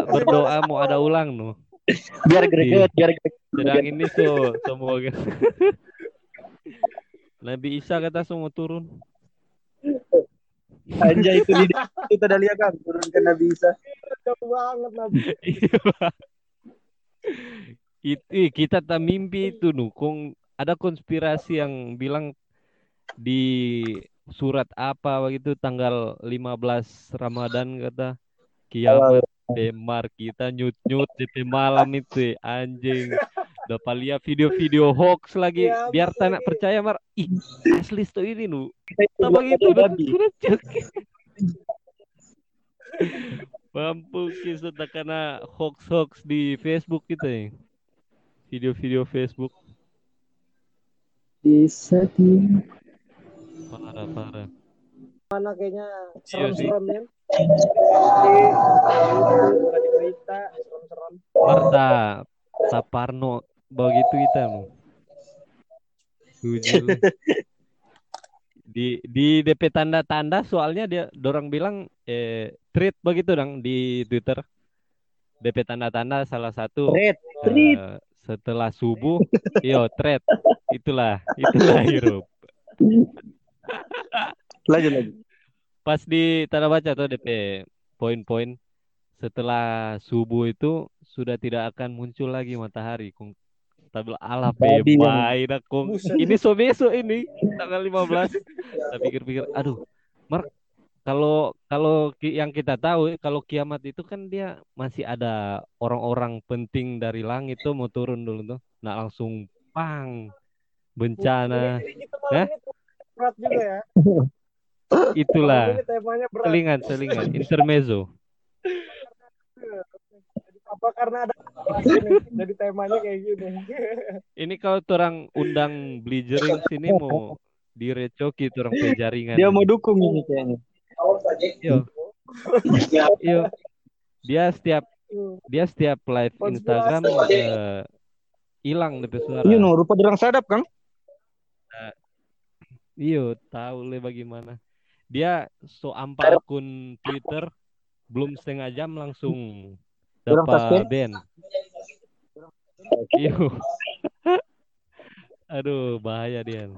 berdoa mau ada ulang no. Biar greget, biar greget. Sedang ini so semoga. Nabi Isa kata semua turun. Anjay itu di kita dah lihat kan turunkan Nabi Isa. Jauh banget Nabi. itu ih, kita tak mimpi itu nu kong ada konspirasi yang bilang di surat apa begitu tanggal 15 Ramadan kata kiamat Demar kita nyut nyut DP malam itu anjing. Dapat lihat video-video hoax lagi Ya, biar nak percaya mar. Ih asli tuh ini nu. Babi. sudah cek mampu kita tak kena hoax hoax di Facebook kita ya video-video Facebook. Bisa di parah parah. Mana kayaknya Iya serem-serem Marta Saparno begitu kita mu. Di di DP tanda-tanda soalnya dia dorang bilang eh tweet begitu dong di Twitter. DP tanda-tanda salah satu red. eh, setelah subuh, yo thread. Itulah, itulah hirup. Lanjut lagi. Pas di tanda baca tuh DP poin-poin setelah subuh itu sudah tidak akan muncul lagi matahari. Kung tapi ala dah kung. Ini so besok ini tanggal 15. Saya pikir-pikir, aduh, Mark kalau kalau yang kita tahu kalau kiamat itu kan dia masih ada orang-orang penting dari langit tuh mau turun dulu tuh. Nah, langsung pang bencana. Berat juga ya. Itulah. Selingan, selingan, intermezzo. Apa karena ada ini, jadi temanya kayak gini. Ini kalau orang undang Blizering sini mau direcoki orang pe jaringan. Dia mau dukung ini kayaknya. Yo. Yo. Dia setiap dia setiap live Instagram eh, hilang DP suara. Iya no, rupa dorang sadap kang. Iyo, tahu le bagaimana. Dia so ampa akun Twitter belum setengah jam langsung dapat. Iyo. Aduh, bahaya dia.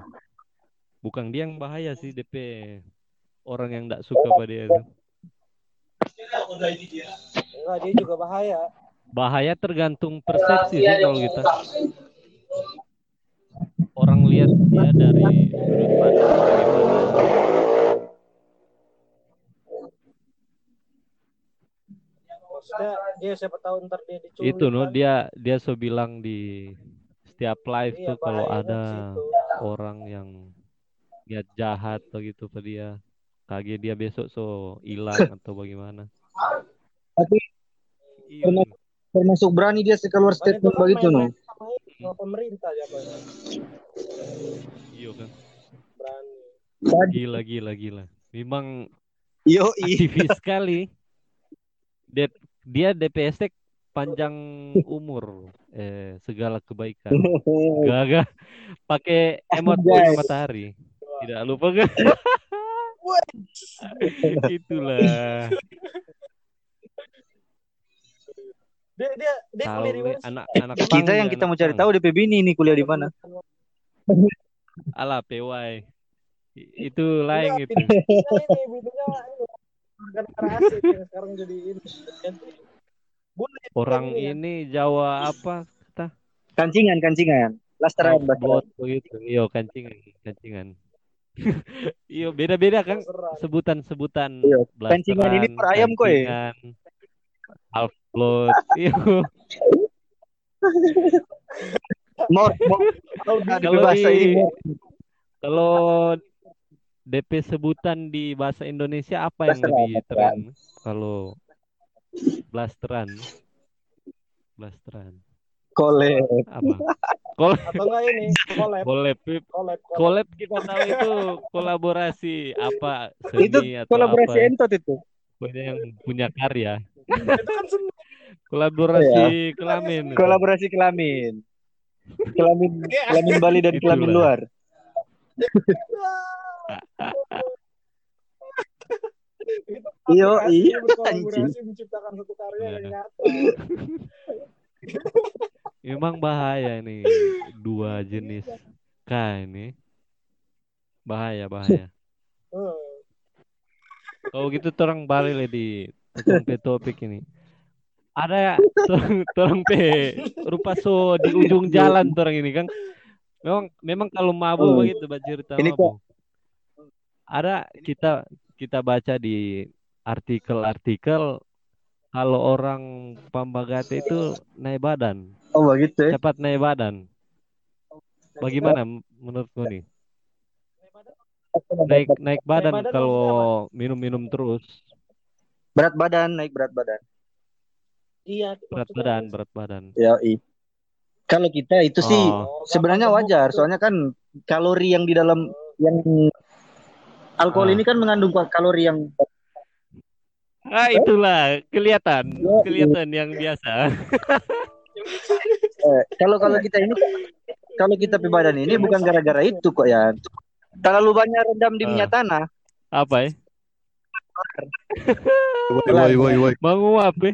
Bukan dia yang bahaya sih DP orang yang tidak suka pada dia. itu. Enggak, dia juga bahaya. Bahaya tergantung persepsi sih kalau kita. Orang lihat dia dari sudut pandang bagaimana. Maksudnya dia siapa tahu ntar dia diculik. Itu no kan. dia dia so bilang di setiap live Iya, tuh kalau ada orang yang niat jahat atau gitu ke dia kaget dia besok so hilang atau bagaimana Tapi Iya, Termasuk- berani dia keluar Makanya statement begitu no. pemerintah ya iya kan Berani. Gila gila gila memang yo aktivis sekali dia, dia DPST panjang umur eh segala kebaikan Gaga pakai emot matahari. Tidak lupa kan? Itulah. Dia dia dia Tahu kuliah di nih mana? sih? anak-anak kita yang kita mau cari tahu DP bini ini kuliah di mana. Ala PY. Itu lain gitu. Yang sekarang jadi ini. Boleh. Orang Ini ya. ini Jawa apa kata? Kancingan kancingan. Lasteran lasteran. begitu. Iyo kancingan, kancingan. Iyo beda-beda kan sebutan-sebutan Iya, kancingan ini per ayam kok, blood. Iyo. Mor, mor. Kalau di Kalau bahasa di- ini mor. Kalau DP sebutan di bahasa Indonesia apa yang Blasteran, lebih tren? Kalau blasteran, blasteran Kole. apa? Kol Atau enggak ini collab, collab. collab kita tahu itu kolaborasi apa Itu seni atau kolaborasi apa? entot itu. Pokoknya yang punya karya. Itu kan seni. Kolaborasi kelamin. itu. Kolaborasi kelamin. Kelamin kelamin Bali dan kelamin Itulah. luar. Iyo, iya, berkolaborasi menciptakan satu karya yang Iya. nyata. Memang bahaya nih dua jenis K ini. Bahaya, bahaya. Eh, Kalau gitu torang balik le di tentang pe topik ini. Ada torang, torang pe rupa so di ujung jalan torang ini kan. Memang memang kalau mabuk Hmm. begitu bah cerita Ini mabuk. Ada kita kita baca di artikel-artikel kalau orang Pambagate itu naik badan, Oh begitu ya. cepat naik badan. Bagaimana menurutmu nih? Naik naik badan badan kalau minum-minum terus, Berat badan, naik berat badan. Iya, berat badan, berat badan. Ya, Kalau kita itu sih Oh, sebenarnya wajar, soalnya kan kalori yang di dalam yang alkohol Ah. ini kan mengandung kalori yang ah itulah kelihatan, Yoi. kelihatan yang biasa. eh, kalau kalau kita ini kalau kita pi badan ini bukan gara-gara itu kok ya. Terlalu banyak rendam di Ah. minyak tanah. Apa ya? Woi woi woi woi Menguap ya?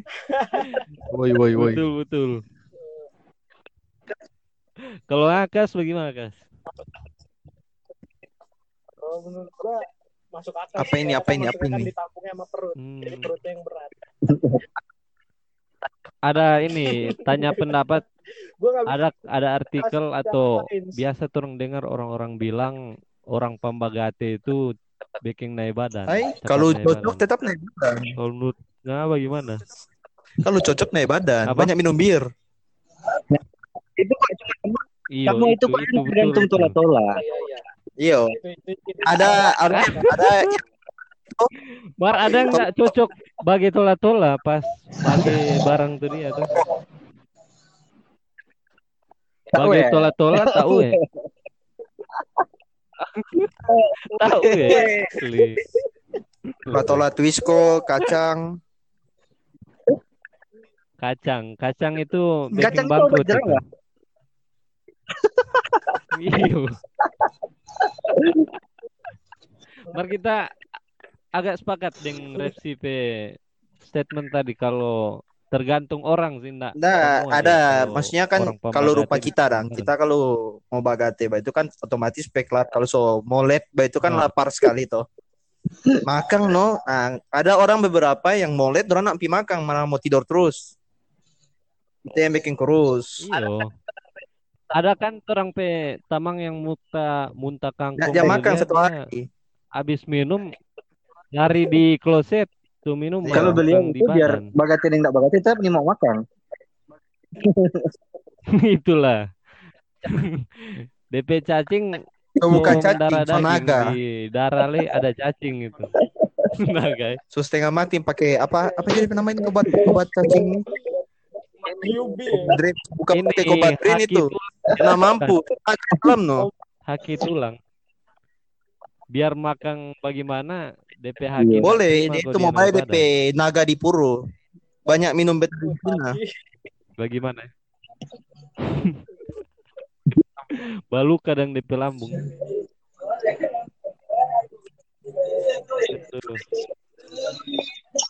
woi woi woi. Betul, betul. Kalau Akas bagaimana, Kas? Kalau menurut gua masuk akal Apa ini, apa ini, apa kan ini? ditampungnya sama perut. Jadi Hmm, perutnya yang berat. ada ini tanya pendapat Gua nggak bisa ada ada artikel atau biasa turun dengar orang-orang bilang orang Pambagate itu bikin naik badan, Hai, kalau naik cocok badan. tetap naik badan. Kalau menurut nggak bagaimana? Kalau cocok naik badan, Apa? banyak minum bir. Itu kok cuma kamu itu kok itu yang tergantung betul. tola-tola. Iya, iya. Iya, Itu, itu, itu, ada ada ada Mar ada nggak cocok bagi tola-tola pas bagi barang tuh dia tuh. Bagi ya? tola-tola tahu ya? tahu ya? Asli. tola twisco, kacang. Kacang, kacang itu Kacang bangkrut itu. Iya. Mari kita agak sepakat dengan Refsi P statement tadi. Kalau tergantung orang sih enggak Nah, ada. Kalau maksudnya kan kalau rupa kita dong, kita kalau mau bagate bah itu kan otomatis speklar kalau so molet bah itu kan Ah. lapar sekali toh. Makan no, nah, ada orang beberapa yang molet orang nak pi makan malah mau tidur terus. Itu yang bikin kurus. Ada kan orang pe tamang yang muntah muntah Nggak kangkung dia tuh makan satu hari. habis minum lari di kloset tuh minum Iya. Kalau beliau makan di itu biar bagate dan tidak tetap nih mau makan. Itulah. DP cacing Itu bukan cacing, mendarah so daging naga. di darah le ada cacing itu. Naga. So setengah mati pakai apa apa jadi namanya obat obat cacing UB. Drip, bukan Ini drain haki itu. Nah mampu. Dalam no. haki tulang. Biar makan bagaimana DP haki nggak Boleh, dia itu mau bayar. DP naga di puro. Banyak minum betina. Bagaimana? Balu kadang DP lambung.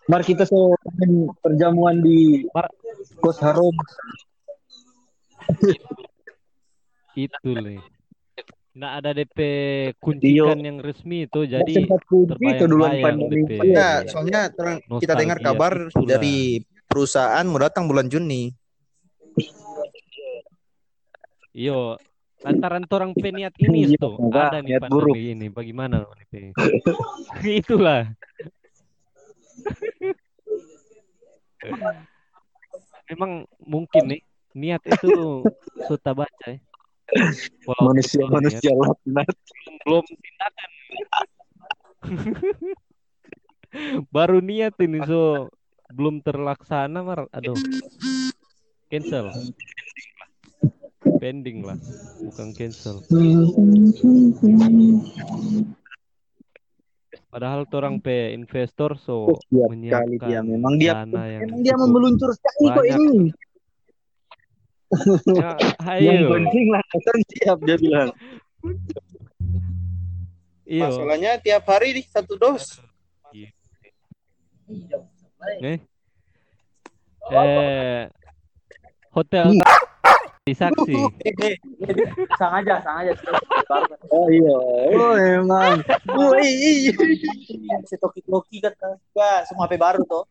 Mari kita so perjamuan di Mar- Kos Harum. Itu nih. Nggak ada DP kuncikan yang resmi itu jadi itu duluan pandemi. DP. Ya, soalnya terang, kita dengar kabar itulah. dari perusahaan mau datang bulan Juni. Yo, lantaran orang peniat ini Iya, tuh enggak, ada nih niat pandemi buruk. ini. Bagaimana nih? Itulah. Memang mungkin nih niat itu suta baca ya. Walau Manusia manusia laknat. belum tindakan. Baru niat ini so belum terlaksana mar. Aduh. Cancel. Pending lah. Bukan cancel padahal orang pe investor so Siap sekali dia. menyiapkan Memang dia dana yang memang dia memeluncur sekali kok ini. Ya, Yang penting landasan siap dia bilang. iyo Masalahnya tiap hari di satu dos. eh eh hotel di saksi Sang aja, sang aja. Oh iya. Oh emang. Oh iya. Si Toki Toki kata gua semua HP baru tuh.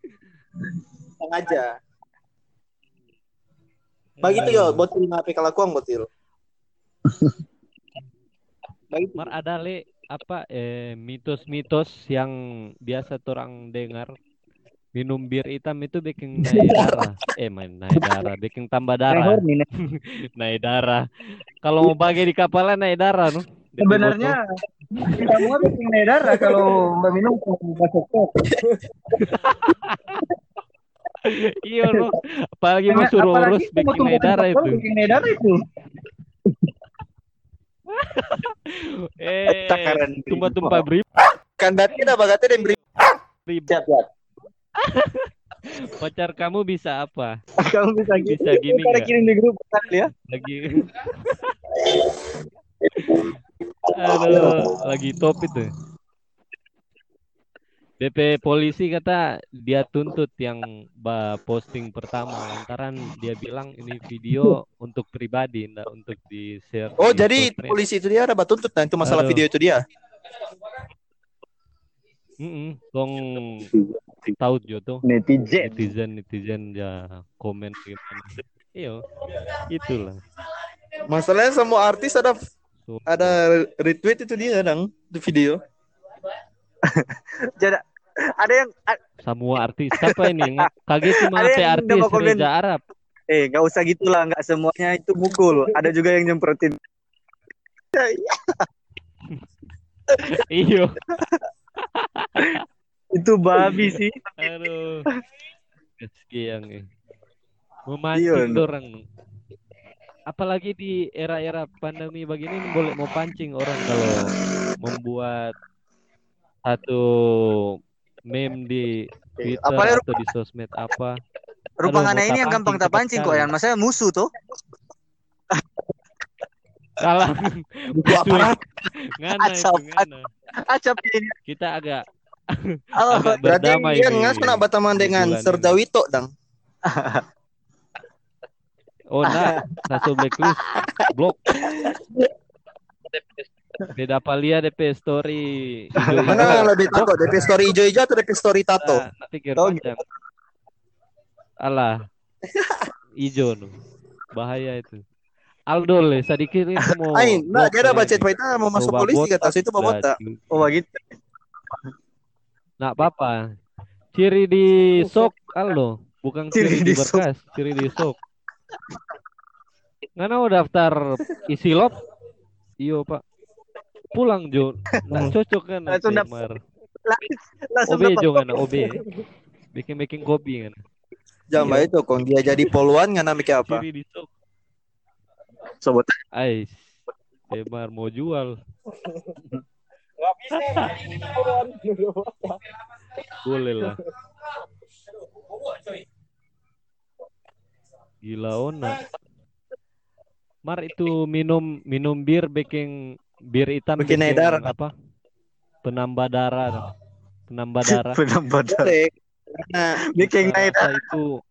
Sang aja. Begitu yo, botil HP kalakuang botil. mar ada le apa eh mitos-mitos yang biasa orang dengar minum bir hitam itu bikin naik darah eh main naik darah bikin tambah darah Nek. naik darah kalau mau bagi di kapalnya naik darah no DP Sebenarnya kita semua bikin naik darah kalau mbak minum pas kok. iya no apalagi mau suruh urus bikin naik darah itu Bikin naik darah itu. eh tumpah-tumpah beri Kan berarti ada bagatnya dan beri. Siap, siap. pacar kamu bisa apa Kamu bisa gitu. bisa gini nggak kirim di grup kali ya. lagi aduh lagi top itu DP polisi kata dia tuntut yang ba posting pertama lantaran dia bilang ini video untuk pribadi enggak untuk di share Oh, di jadi sosmed. polisi itu dia ada batuntut nah itu masalah Aduh. video itu dia. Mm-mm, Tong tahu jo tuh Netizen. netizen netizen ya komen gimana iyo itulah Masalahnya semua artis ada So, ada retweet itu dia dang itu video. Jadi ada yang semua artis siapa ini Nggak- kaget sih Ada artis. Reza Arab eh nggak usah gitulah, nggak semuanya itu mukul. Ada juga yang nyemprotin. iyo Itu babi sih. Aduh. Nih. Iya, Memancing no. orang. Apalagi di era-era pandemi begini boleh mau pancing orang kalau membuat satu meme di Twitter Apalagi atau di sosmed apa. Rupangannya mau ini yang gampang tak pancing kok kali. ya. Maksudnya musuh tuh. Salah. Buku aparat. ngana itu ngana. Acap ini. Kita agak Oh, Berarti dia di ngas kena bataman dengan. Serdawito dang. Oh nah, satu blacklist, blok. Beda palia DP story. Mana lebih tato? DP story hijau-hijau atau DP story tato? Nah, pikir Oh, panjang. Alah, hijau no. Bahaya itu. Aldo le, sedikit ini mau. Ain, nah dia ada blok, baca. Twitter mau masuk polisi kata dah, botak. cu- oh begitu. Nah, apa? Ciri di sok Aldo, bukan Ciri ciri, di di sok. berkas, ciri di sok. Ngana mau daftar isi lop? Iyo, Pak. Pulang, Jo. Nah, cocok kan Langsung. Mar. Langsung OB dapat. Jo ngana OB. Bikin-bikin kopi kan. Jamba itu kong dia jadi poluan nggak namanya apa? Ciri di sok. Sobat. Ais. Temar mau jual. Gak bisa ini buruan. Boleh lah. Gila ona. Mar itu minum minum bir bikin bir hitam Bikin naik darah. apa? Penambah darah. Penambah darah. Penambah darah. Bikin naik itu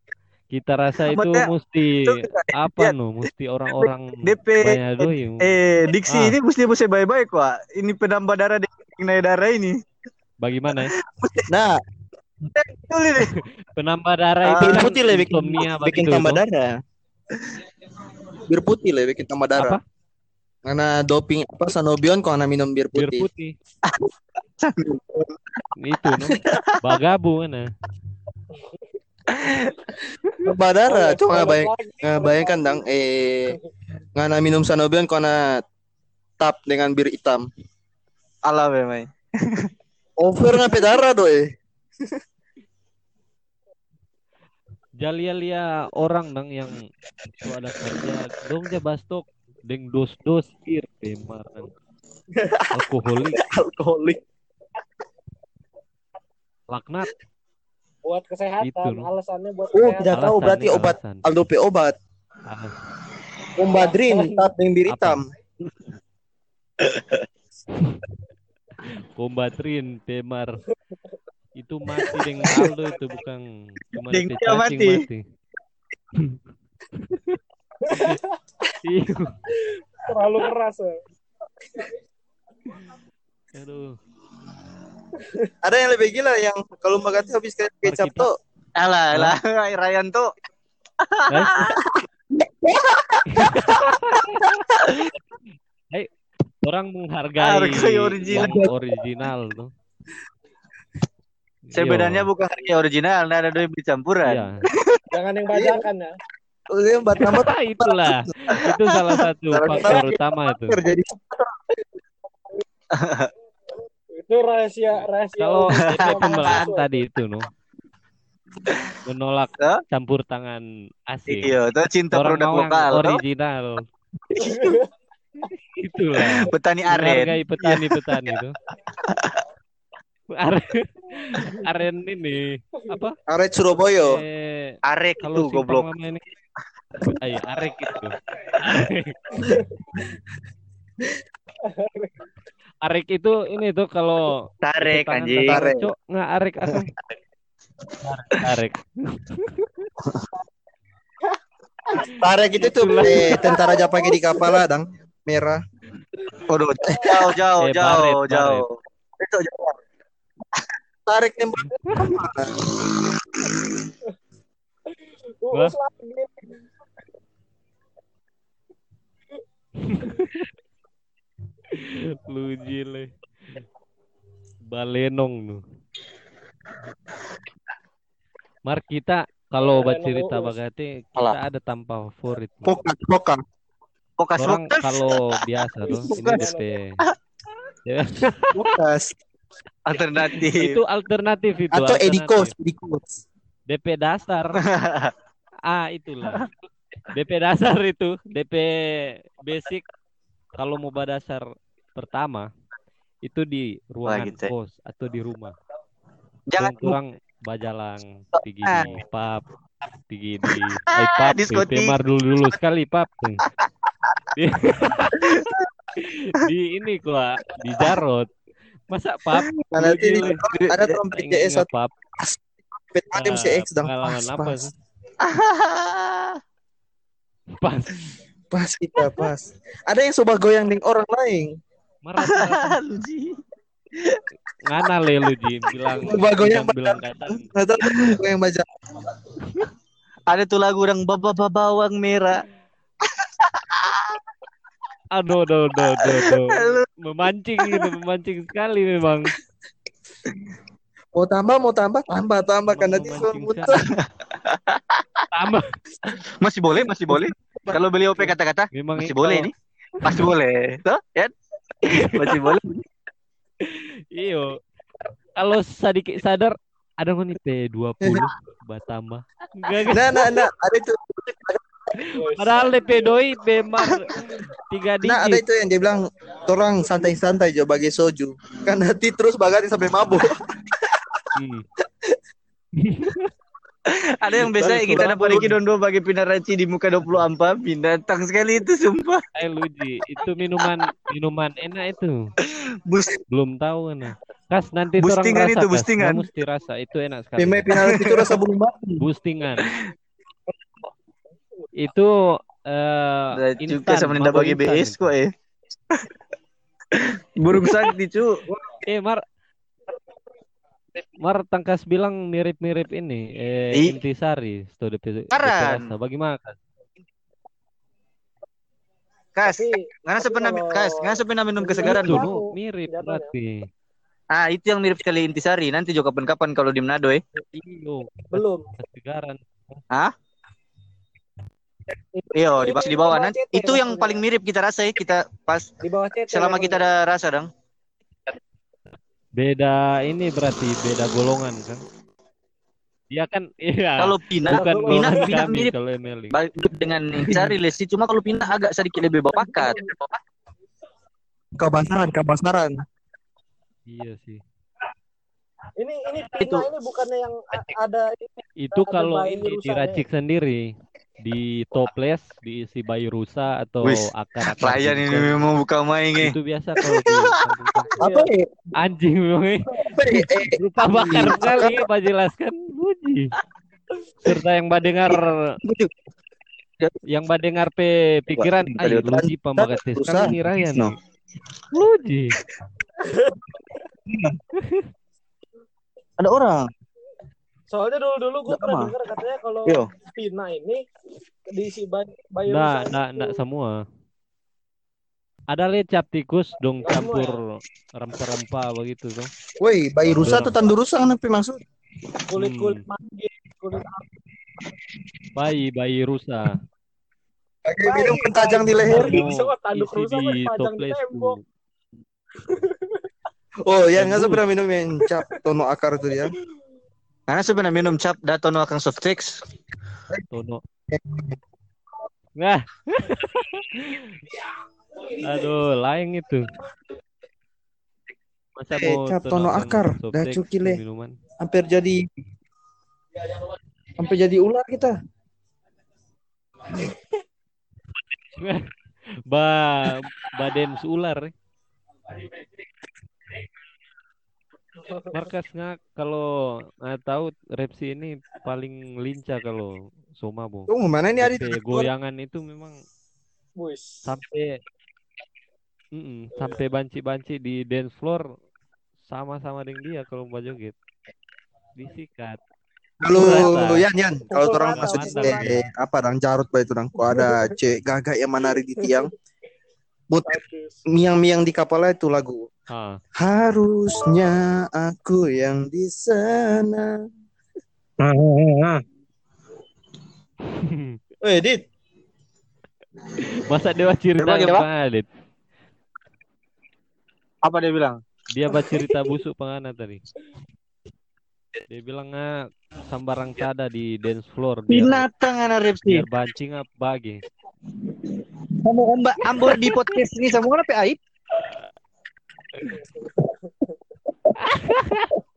kita rasa itu Maksudnya, mesti itu apa ya, no? Mesti orang-orang DP banyak doi. eh diksi Ah. ini mesti mesti baik-baik Wak. Ini penambah darah di naik darah ini. Bagaimana ya? nah. Penambah darah Ah, itu bir kan putih lah bikin bikin tambah itu. darah. Bir putih lah bikin tambah Apa? darah. Karena doping apa Sanobion kok anak minum bir Bir putih. putih. itu no. Bagabu mana? Tambah darah. Cuma bayang, bayangkan dang eh ngana minum Sanobion kok anak tap dengan bir hitam. Alah memang. Over ngape darah doi. Jalia-lia orang dang yang itu ada kerja dong dia bastok deng dos-dos bir temar kan. Alkoholik Alkoholik. laknat Buat kesehatan, Itu, no. alasannya buat Oh, kesehatan. tidak tahu berarti obat alasan. Aldo P obat. Alas. Ombadrin tap dengan bir Apa? hitam. Kombatrin temar itu mati dengan Aldo itu bukan cuma Deng cacing mati. mati. Iya. Terlalu keras. ya. Aduh. Ada yang lebih gila yang kalau makan habis kayak kecap tuh Alah, alah, Ryan tuh Eh? Orang menghargai Hargai original. yang original tuh. Sebenarnya Iya. bukan harga original, nah ada dua beli campuran. Iya. Jangan yang bajakan ya. Udah buat nama Itulah. Itu salah satu faktor utama itu. jadi Itu rahasia rahasia. Kalau pembelaan tadi itu no. Menolak Hah? campur tangan asing. Iya, itu cinta Orang produk lokal. original. Itulah. Petani aren. Menghargai petani-petani itu. Aren, aren ini apa? Aret Surabaya. Eh, Arek kalau itu goblok. ini Ay, arek itu. Arek itu ini tuh kalau Tarik anjing. Tarik. cok nggak arek akang. Arek. Tarek itu tuh eh, tentara Jepang di kapal dang merah. Waduh, jauh jauh Eh, jauh baret, jauh. Itu jauh. Tarek nembak. Urus lagi. Lu jile. Balenong nu. Mar kita kalau buat cerita urus. bagate kita Alah. ada tanpa favorit. Poka. Pokas Orang pokas. kalau biasa tuh ini. DP. Ya, Pokas. Alternatif. itu alternatif itu. Atau. Edikos, Edikos. DP dasar. ah, itulah. DP dasar itu, DP basic kalau mau dasar pertama itu di ruangan gitu kos atau di rumah. Jangan kurang bajalang, pergi Ah. di pub, pergi di eh, pub, Diskotik. DP mar dulu dulu sekali pub. Di, di ini kok di Jarot. Masa pub? Nah, nanti di, Gile. ada trompet CS. Pet Adem Ah, pengalaman pas, apa pas, sih? Pas. Pas kita pas. Ada yang coba goyang dengan orang lain. Marah, marah. Ngana le lu Ji bilang Coba goyang bilang, kata. Goyang baja. Ada tuh lagu orang baba bawang merah. Aduh, aduh, aduh, aduh, aduh. Memancing gitu, memancing sekali memang. Mau tambah, mau tambah, tambah, tambah karena dia muter. Tambah. Masih boleh, masih boleh. Kalau beliau OP kata-kata, Memang masih boleh ini. Masih boleh. Tuh, ya? Masih boleh. Iyo. Kalau sedikit sadar ada nih P20 Batama. Enggak kan? Nah, nah, nah, ada itu. Padahal DP doi Bemar tiga Nah, ada digit. itu yang dia bilang, orang santai-santai jo bagi soju. Kan nanti terus bagati sampai mabuk. Hmm. Ada yang biasa kita dapat lagi dondo bagi pinaraci di muka 20 ampa. Binatang sekali itu sumpah. Eh Luji, itu minuman minuman enak itu. Bus Belum tahu nah. Kas nanti Boostingan orang rasa, itu, Kas. boostingan. Kamu mesti rasa itu enak sekali. Pemain final itu rasa bulu mati. Boostingan. Itu eh Udah juga sama bagi BS itu. kok eh. Burung sakti cu. Eh Mar Mar Tangkas bilang mirip-mirip ini eh Ih. Intisari Studi Karan. rasa. Bagaimana Kas? Sepena kalau- kas, ngana sepena minum kesegaran Itu lu. nu mirip Jatuhnya. berarti. Ah, itu yang mirip sekali Intisari. Nanti juga kapan-kapan kalau di Manado eh. Iyo, belum. kesegaran. Iya, di, di bawah Di nanti. Itu yang paling mirip kita rasa ya, kita pas Di bawah selama kita ya. ada rasa dong. Beda ini berarti beda golongan kan? Dia kan iya. Kalau Pina, bukan Pina kami mirip kalau Emily. ba- dengan Intisari Lesi. Cuma kalau Pina agak sedikit lebih bapakat. Kabasaran, kabasaran. Iya sih. Ini ini Itu. Pina ini bukannya yang ada Itu Ada kalau ini diracik sendiri di toples diisi bayi rusa atau Wis, akar-akar Ryan ini memang buka main eh. Itu biasa kalau di kampung-kampung. Apa ya? anjing memang lupa bakar sekali Pak jelaskan Uji. Serta yang badengar yang badengar pe pikiran ayo Luji pembagat tes kami nih Ryan. No. Luji. Ada orang. Soalnya dulu-dulu gue pernah mah. dengar katanya kalau Yo. Pina ini diisi bayi bayi Nah, rusa nah, nah semua. ada lecap tikus dong campur rempah-rempah begitu tuh. Woi, bayi rusa atau tandu rusa apa maksud? Kulit kulit Hmm. manggil, kulit Bayi, bayi rusa. Pakai minum pentajang di leher. Bisa kok tanduk rusa dipajang di tembok. Oh, ya nggak pernah minum yang cap tono akar itu Karena sebenarnya minum cap datono akan soft sex. Tono. Nah. Aduh, lain itu. Masa Eh, mau cap tono akar, dah cukile. minuman? Hampir jadi hampir jadi ular kita. Ba baden ular. Markas nggak kalau nggak tahu Repsi ini paling lincah kalau Somabo. Tunggu mana ini ada Sampai goyangan itu memang Wis. sampai Mm-mm, sampai banci-banci di dance floor sama-sama dengan dia kalau mau joget. Disikat. Kalau. Yan Yan, kalau orang masuk eh, apa dong carut baik itu dong. Kok ada cewek gagak yang menari di tiang. Miang-miang di kapalnya itu lagu. Ah, Harusnya aku yang di sana. Weh, Dit. Masa dewa cerita apa, Dit? Apa dia bilang? Dia baca cerita busuk pengana tadi. Dia bilang ah, sambarang tada di dance floor Binatang anak Repsi. biar bancing apa bagi. Kamu mbak ambor di podcast ini sama apa aib?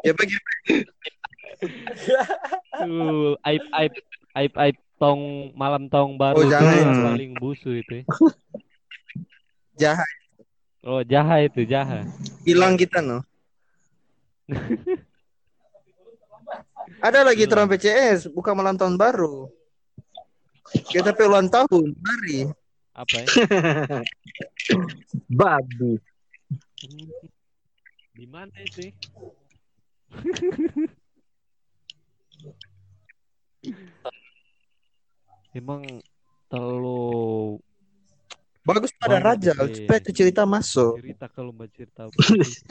Ya bagi Tuh, aib aib aib aib tong malam tong baru Oh, yang itu. paling busu itu. ya. jahat Oh, jaha itu, jaha. hilang kita no. Ada lagi terang PCS, bukan malam tahun baru. Kita ulang tahun, mari. Apa ya? Babi. Hmm, Di mana itu? ya? Emang terlalu Bagus pada raja, sih. supaya ke cerita masuk. cerita kalau mau cerita apa sih.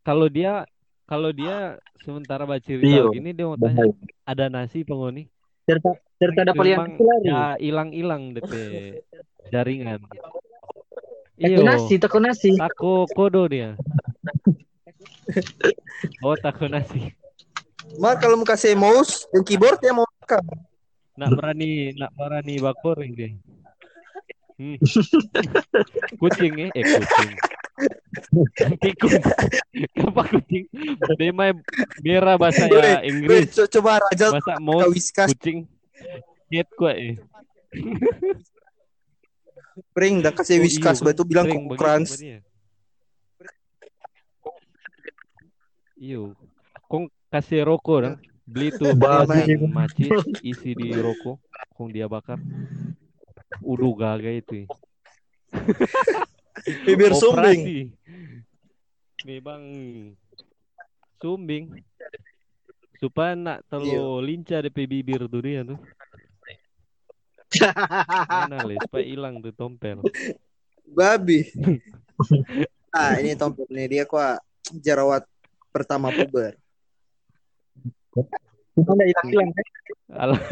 kalau dia kalau dia sementara baca cerita Iya. gini dia mau tanya ada nasi pengoni Cerita cerita ada yang ya hilang-hilang DP jaringan Takut iyo. nasi, takut nasi. tako kodo dia. Oh tako nasi. Mak kalau mau kasih mouse dan keyboard ya mau makan. nak berani nak berani bakor dia. Hmm. kucing eh? Eh kucing. Tikus apa kucing? Dia mah merah bahasa ya Inggris. co- coba raja mau whiskas. kucing. Cat gua eh pring dan kasih Oh, whiskas bilang Pring, kok begitu crunch. apa dia? Iyo, kong kasih rokok dong. Beli tuh belasan macis isi di rokok, kong dia bakar. Udah gagal itu. ya. Bibir sumbing. Memang sumbing. Supaya nak Iya. terlalu lincah DP bibir tuh dia tuh. Mana le, supaya hilang tuh tompel. Babi. Nah, ini tompel nih dia kok jerawat pertama puber. Ada hilang-hilang. Alah,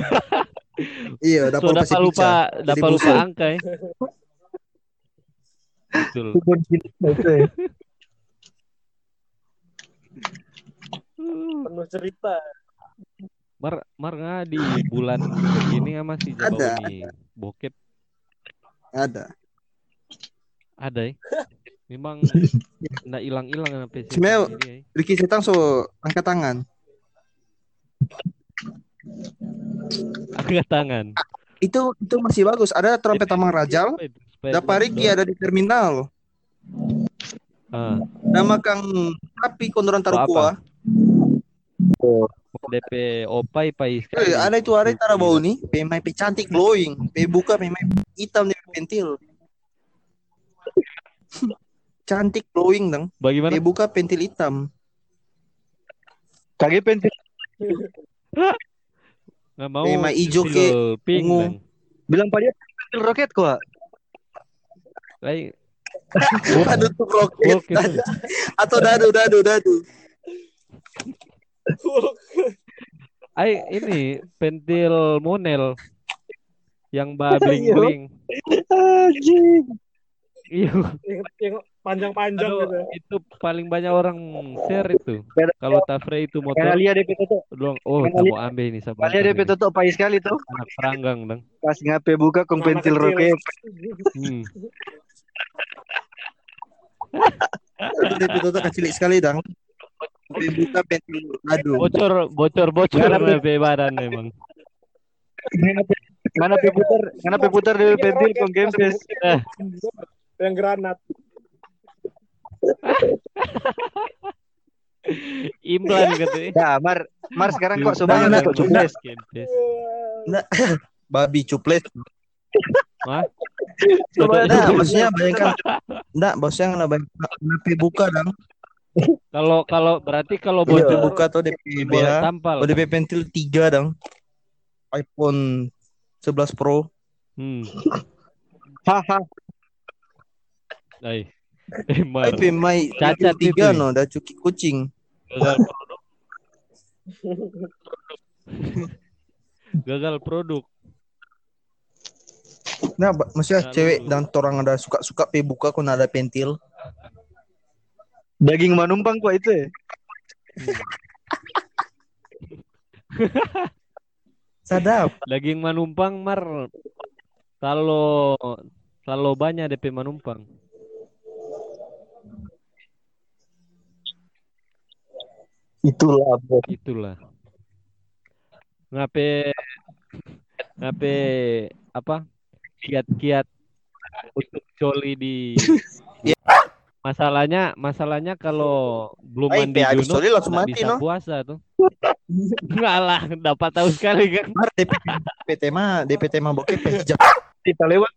Iya, udah so pasti dapat lupa, dapat lupa angka ya. Betul. Itu ya. Penuh cerita. Mar mar nggak di bulan ini nggak masih Ada. jauh nih bokep Ada. ada ya. Memang nggak hilang-hilang sampai sini Sebenarnya- ya. Ricky Setang so angkat tangan. Angkat tangan. Itu itu masih bagus. Ada trompet Tamang Rajal. Dapat Ricky ada di terminal. Ah, Nama Kang Tapi kondoran taruh Apa? DP opai pai Eh, ada itu ada tara bau nih. Pemai pe cantik glowing. Pe buka pemai hitam di pentil. cantik glowing dong. Bagaimana? Pe buka pentil hitam. Kage pentil. Nggak mau ijo pensil ke ungu. Bilang pada pentil roket kok. Lai, Dadu tuh roket. Atau dadu, dadu, dadu. Ay, ini pentil monel yang ba bling-bling. Anjing. Iya, yang, yang panjang-panjang aduh, gitu. itu paling banyak orang share itu. Kalau Tafre itu motor, Karena lihat DP tutup. doang, oh, kamu ambil ini sama Kalian DP tutup pahit sekali tuh. anak peranggang dong. Pas ngape buka kong pentil roket. Hmm. DP tutup kecil sekali dong. Buka pentil dadu. Bocor, bocor, bocor badan memang. Mana pe putar, mana pe putar DP pentil kong kempes. Eh, yang granat. implan gitu. Ya, Mar, Mar sekarang kok sebanyak Nah, kok cuples. Kempes. Babi cuplet. Hah? Nah, maksudnya bayangkan. Enggak, bosnya nggak banyak DP buka dong. Kalau kalau berarti kalau DP bocor buka atau DP boleh BH. tampal. Oh, DP pentil 3 dong. iPhone 11 Pro. Hmm. Haha. Ay. Emar. DP Mai Cacat itu. 3 no, udah cuki kucing. Gagal produk. Gagal produk. Nah, maksudnya Lalu- cewek dan orang ada suka-suka pe buka kok ada pentil. Daging manumpang kok itu ya. Sadap. Daging manumpang mar kalau kalau banyak DP manumpang. Itulah, bos. Itulah. Ngape ngape apa? Kiat-kiat untuk coli di Masalahnya masalahnya kalau belum Ay, mandi junub coli langsung mati, bisa no? puasa tuh. Enggak lah, dapat tahu sekali kan. Mar DP DP mah DP mah bokep hijab. Kita lewat.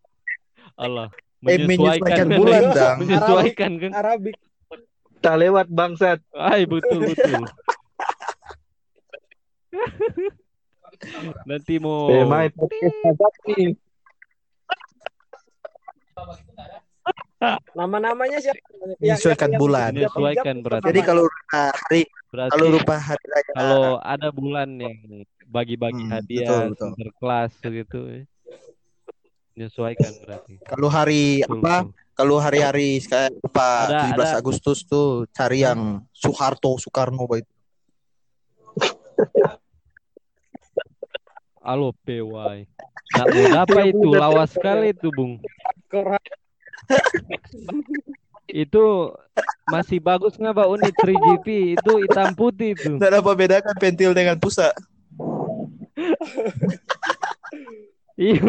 Allah. Eh, menyesuaikan bulan, Dang. Menyesuaikan kan. Arabik. Kita lewat bangsat. Ay, betul betul. Nanti mau Tema podcast Azab nih. Nama-namanya siapa? Menyesuaikan bulan. menyesuaikan berarti. Jadi kalau hari berarti kalau rupa hari raya kalau ada bulan yang bagi-bagi Hmm, hadiah betul, betul. sinterklas gitu ya. menyesuaikan berarti. kalau hari Betul, apa? betul. Kalau hari-hari kayak apa Ada- 17 ada. Agustus tuh cari yang Soeharto Soekarno baik. Alo PY. Nggak mau apa itu lawas sekali itu, Bung. Itu masih bagus nggak Pak unit 3GP itu hitam putih itu. Tidak apa bedakan pentil dengan pusat. Iya.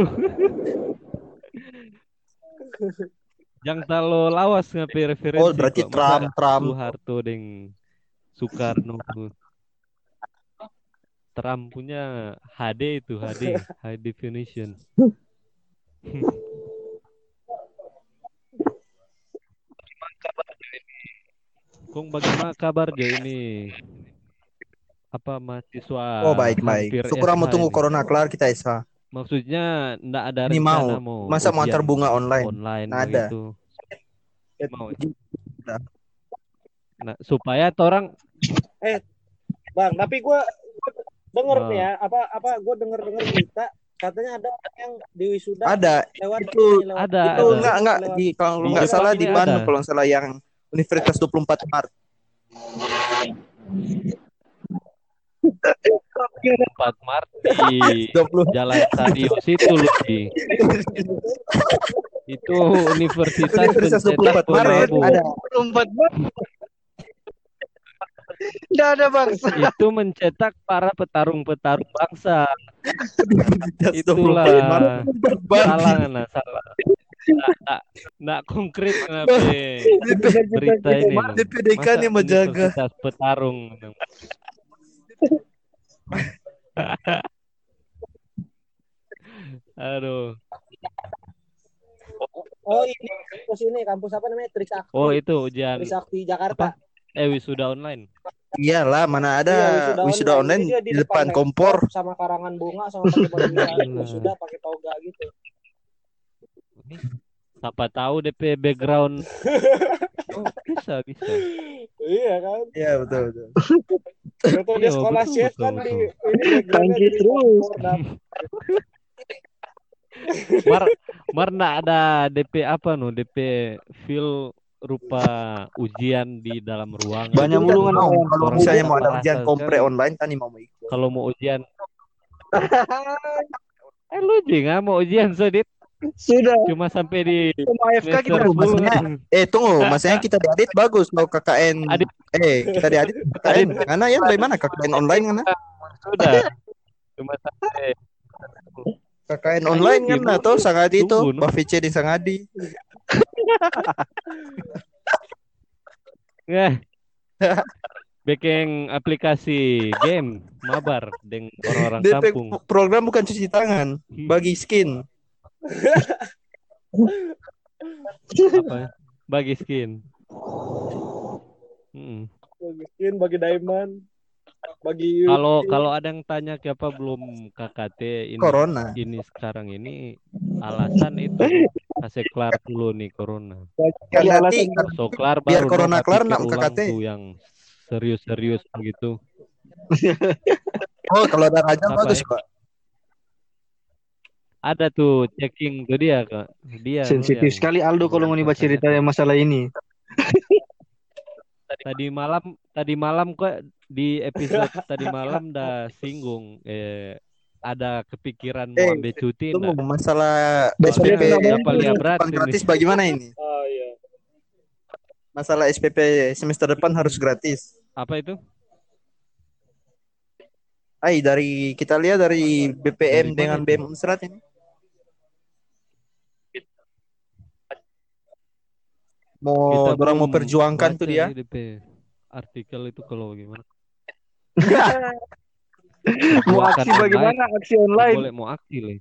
Yang terlalu lawas ngapi referensi. Oh, berarti. Trump, Trump. Soeharto deng Soekarno. Trump punya HD itu HD, high definition. Kong bagaimana kabar Jo ini? Apa mahasiswa Oh baik baik. Syukur mau tunggu ini? corona kelar kita SH. Maksudnya ndak ada Ini rencana mau. Masa mau antar bunga online? online Nggak ada. begitu. Mau. Nah, supaya orang Bang, tapi gua gua denger Ah. nih ya, apa apa gua denger-denger berita katanya ada yang di wisuda Ada lewat itu lewat ada, itu ada. enggak enggak di kalau enggak salah di Bandung ada. kalau salah yang Universitas 24 Maret. 4 Maret di 20 Jalan Sadio situ loh Di. Itu Universitas Universitas Pencetak 24 Maret ada. Empat banget. Nggak ada bangsa. Itu mencetak para petarung-petarung bangsa. 24 Itulah Maret. salah nah salah. Nggak, nggak, konkret kenapa berita ini. DPDK nih menjaga. Petarung. Aduh. Oh, ini kampus ini, kampus apa namanya? Trisakti. Oh itu ujian Trisakti Jakarta. eh wisuda online. Iyalah, mana ada Iya, wisuda online Jadi dia di depan kompor. sama karangan bunga sama pakai wisuda pakai toga gitu. Siapa tahu DP background. Oh, bisa, bisa. Iya kan? Iya betul betul. Contoh dia Iya, sekolah betul, chef betul, kan di betul. ini backgroundnya Tangki terus. Mar, Mar nggak ada DP apa no? DP feel rupa ujian di dalam ruangan. Banyak mulungan Mau orang. kalau misalnya mau ada ujian kompre sekali. online tadi mau ikut. Kalau mau ujian, eh lu juga mau ujian sedit Sudah. cuma sampai di Sama AFK kita. semester 10 maksudnya- kan. Eh tunggu, maksudnya kita di Adit bagus kalau KKN. Adit. Eh kita di Adit KKN. Karena ya bagaimana KKN online kan? Sudah. Cuma sampai KKN online kan atau Sangadi itu, Tunggu, no. Bavice di Sangadi. Eh. Bikin aplikasi game mabar dengan orang-orang kampung. program bukan cuci tangan, bagi skin. Apa? ya? Bagi skin. Hmm. Bagi skin, bagi diamond, bagi Kalau kalau ada yang tanya kenapa belum KKT ini Corona. ini sekarang ini alasan itu kasih kelar dulu nih corona. Kan Iya, nanti So kelar Biar baru corona kelar, nak KKT. tuh yang serius-serius begitu. oh kalau ada raja Apa bagus ya? Ada tuh checking ke dia kak. Dia Sensitif yang- sekali Aldo kalau mau nih cerita masalah ini. tadi malam tadi malam kok di episode tadi malam dah singgung eh ada kepikiran mau Eh, ambil cuti Tunggu enggak? masalah SPP dia Dapat gratis bagaimana ini? Oh iya. Masalah SPP semester depan harus gratis. Apa itu? Ai dari kita lihat dari BPM Dari dengan? BEM Unsrat ini. Mau Kita orang mau perjuangkan tuh dia. nih DP artikel itu kalau gimana? Mau aksi bagaimana? Aksi online. Boleh mau aksi lah.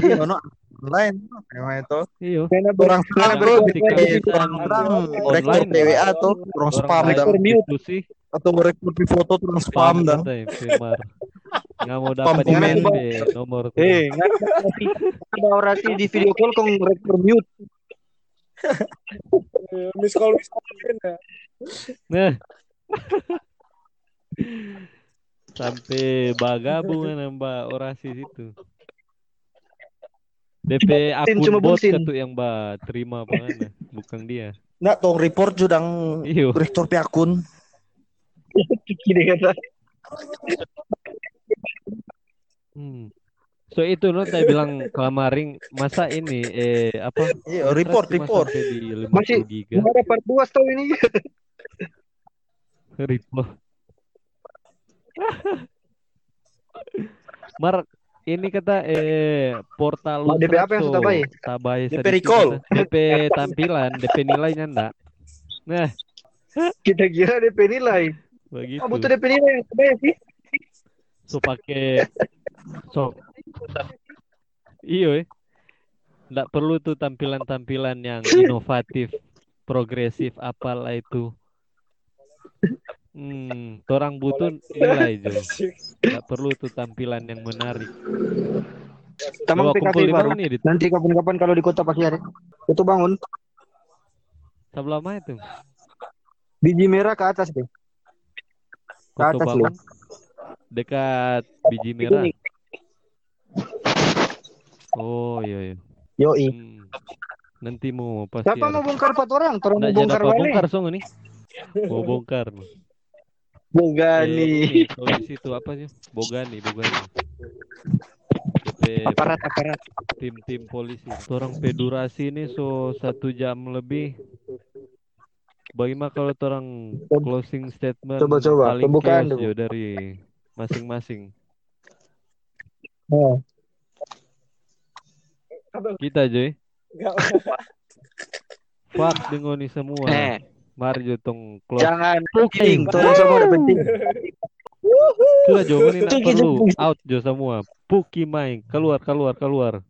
Iya, no, online. Memang itu. Iya. Karena Orang karena orang bro, eh, orang orang online rekor PWA tuh, orang spam dan diskusi atau rekor di foto orang spam dan. Nggak mau dapat komen. nomor. Eh, nggak ada orasi, ada orasi di video call kong rekor mute. Eh, Miss call miss call ya. Nah. Sampai bagabung nambah orasi situ. DP akun cuma bot yang ba terima apa mana, bukan dia. Nggak, tong report judang Iyo. rektor pi akun. Kata. Hmm. So itu no saya bilang kelamaring masa ini eh apa? Iya, report, report. di 50 Masih giga. ada part 2 tahun ini. Report. Mar ini kata eh portal Mak, DP apa yang sudah baik? Tabai DP recall. DP tampilan, DP nilainya enggak. Nah, Kita kira DP nilai. begitu. Oh, butuh DP nilai yang terbaik sih. So pakai so iyo eh. Nggak perlu tuh tampilan-tampilan yang inovatif, progresif apalah itu. Hmm, orang butuh nilai Jo. Nggak perlu tuh tampilan yang menarik. Tamang PKP baru. nih? Dit? Nanti kapan-kapan kalau di kota Pakiare. Itu bangun. Sebelah mana itu? Biji merah ke atas deh. Ke atas bangun dekat biji merah. Ini. Oh iya iya. Yoi. Hmm. Nanti mau pasti Siapa ada. mau bongkar empat orang? Tolong Nggak mau bongkar balik. bongkar song ini. Mau bongkar. Bogani. Eh, tulis itu apa sih? Bogani, Bogani. DP Aparat, aparat. tim-tim polisi. Orang pedurasi ini so satu jam lebih. Bagaimana kalau orang closing statement Coba, coba. paling Pembukaan dulu. Jo dari masing-masing. Oh. Kita Joy. Enggak. Fuck dengan ini semua. Eh, Mari Jo tong close. jangan pusing. Tolong semua ada penting. Sudah Jo ini nak perlu out Jo semua. Puki main keluar keluar keluar.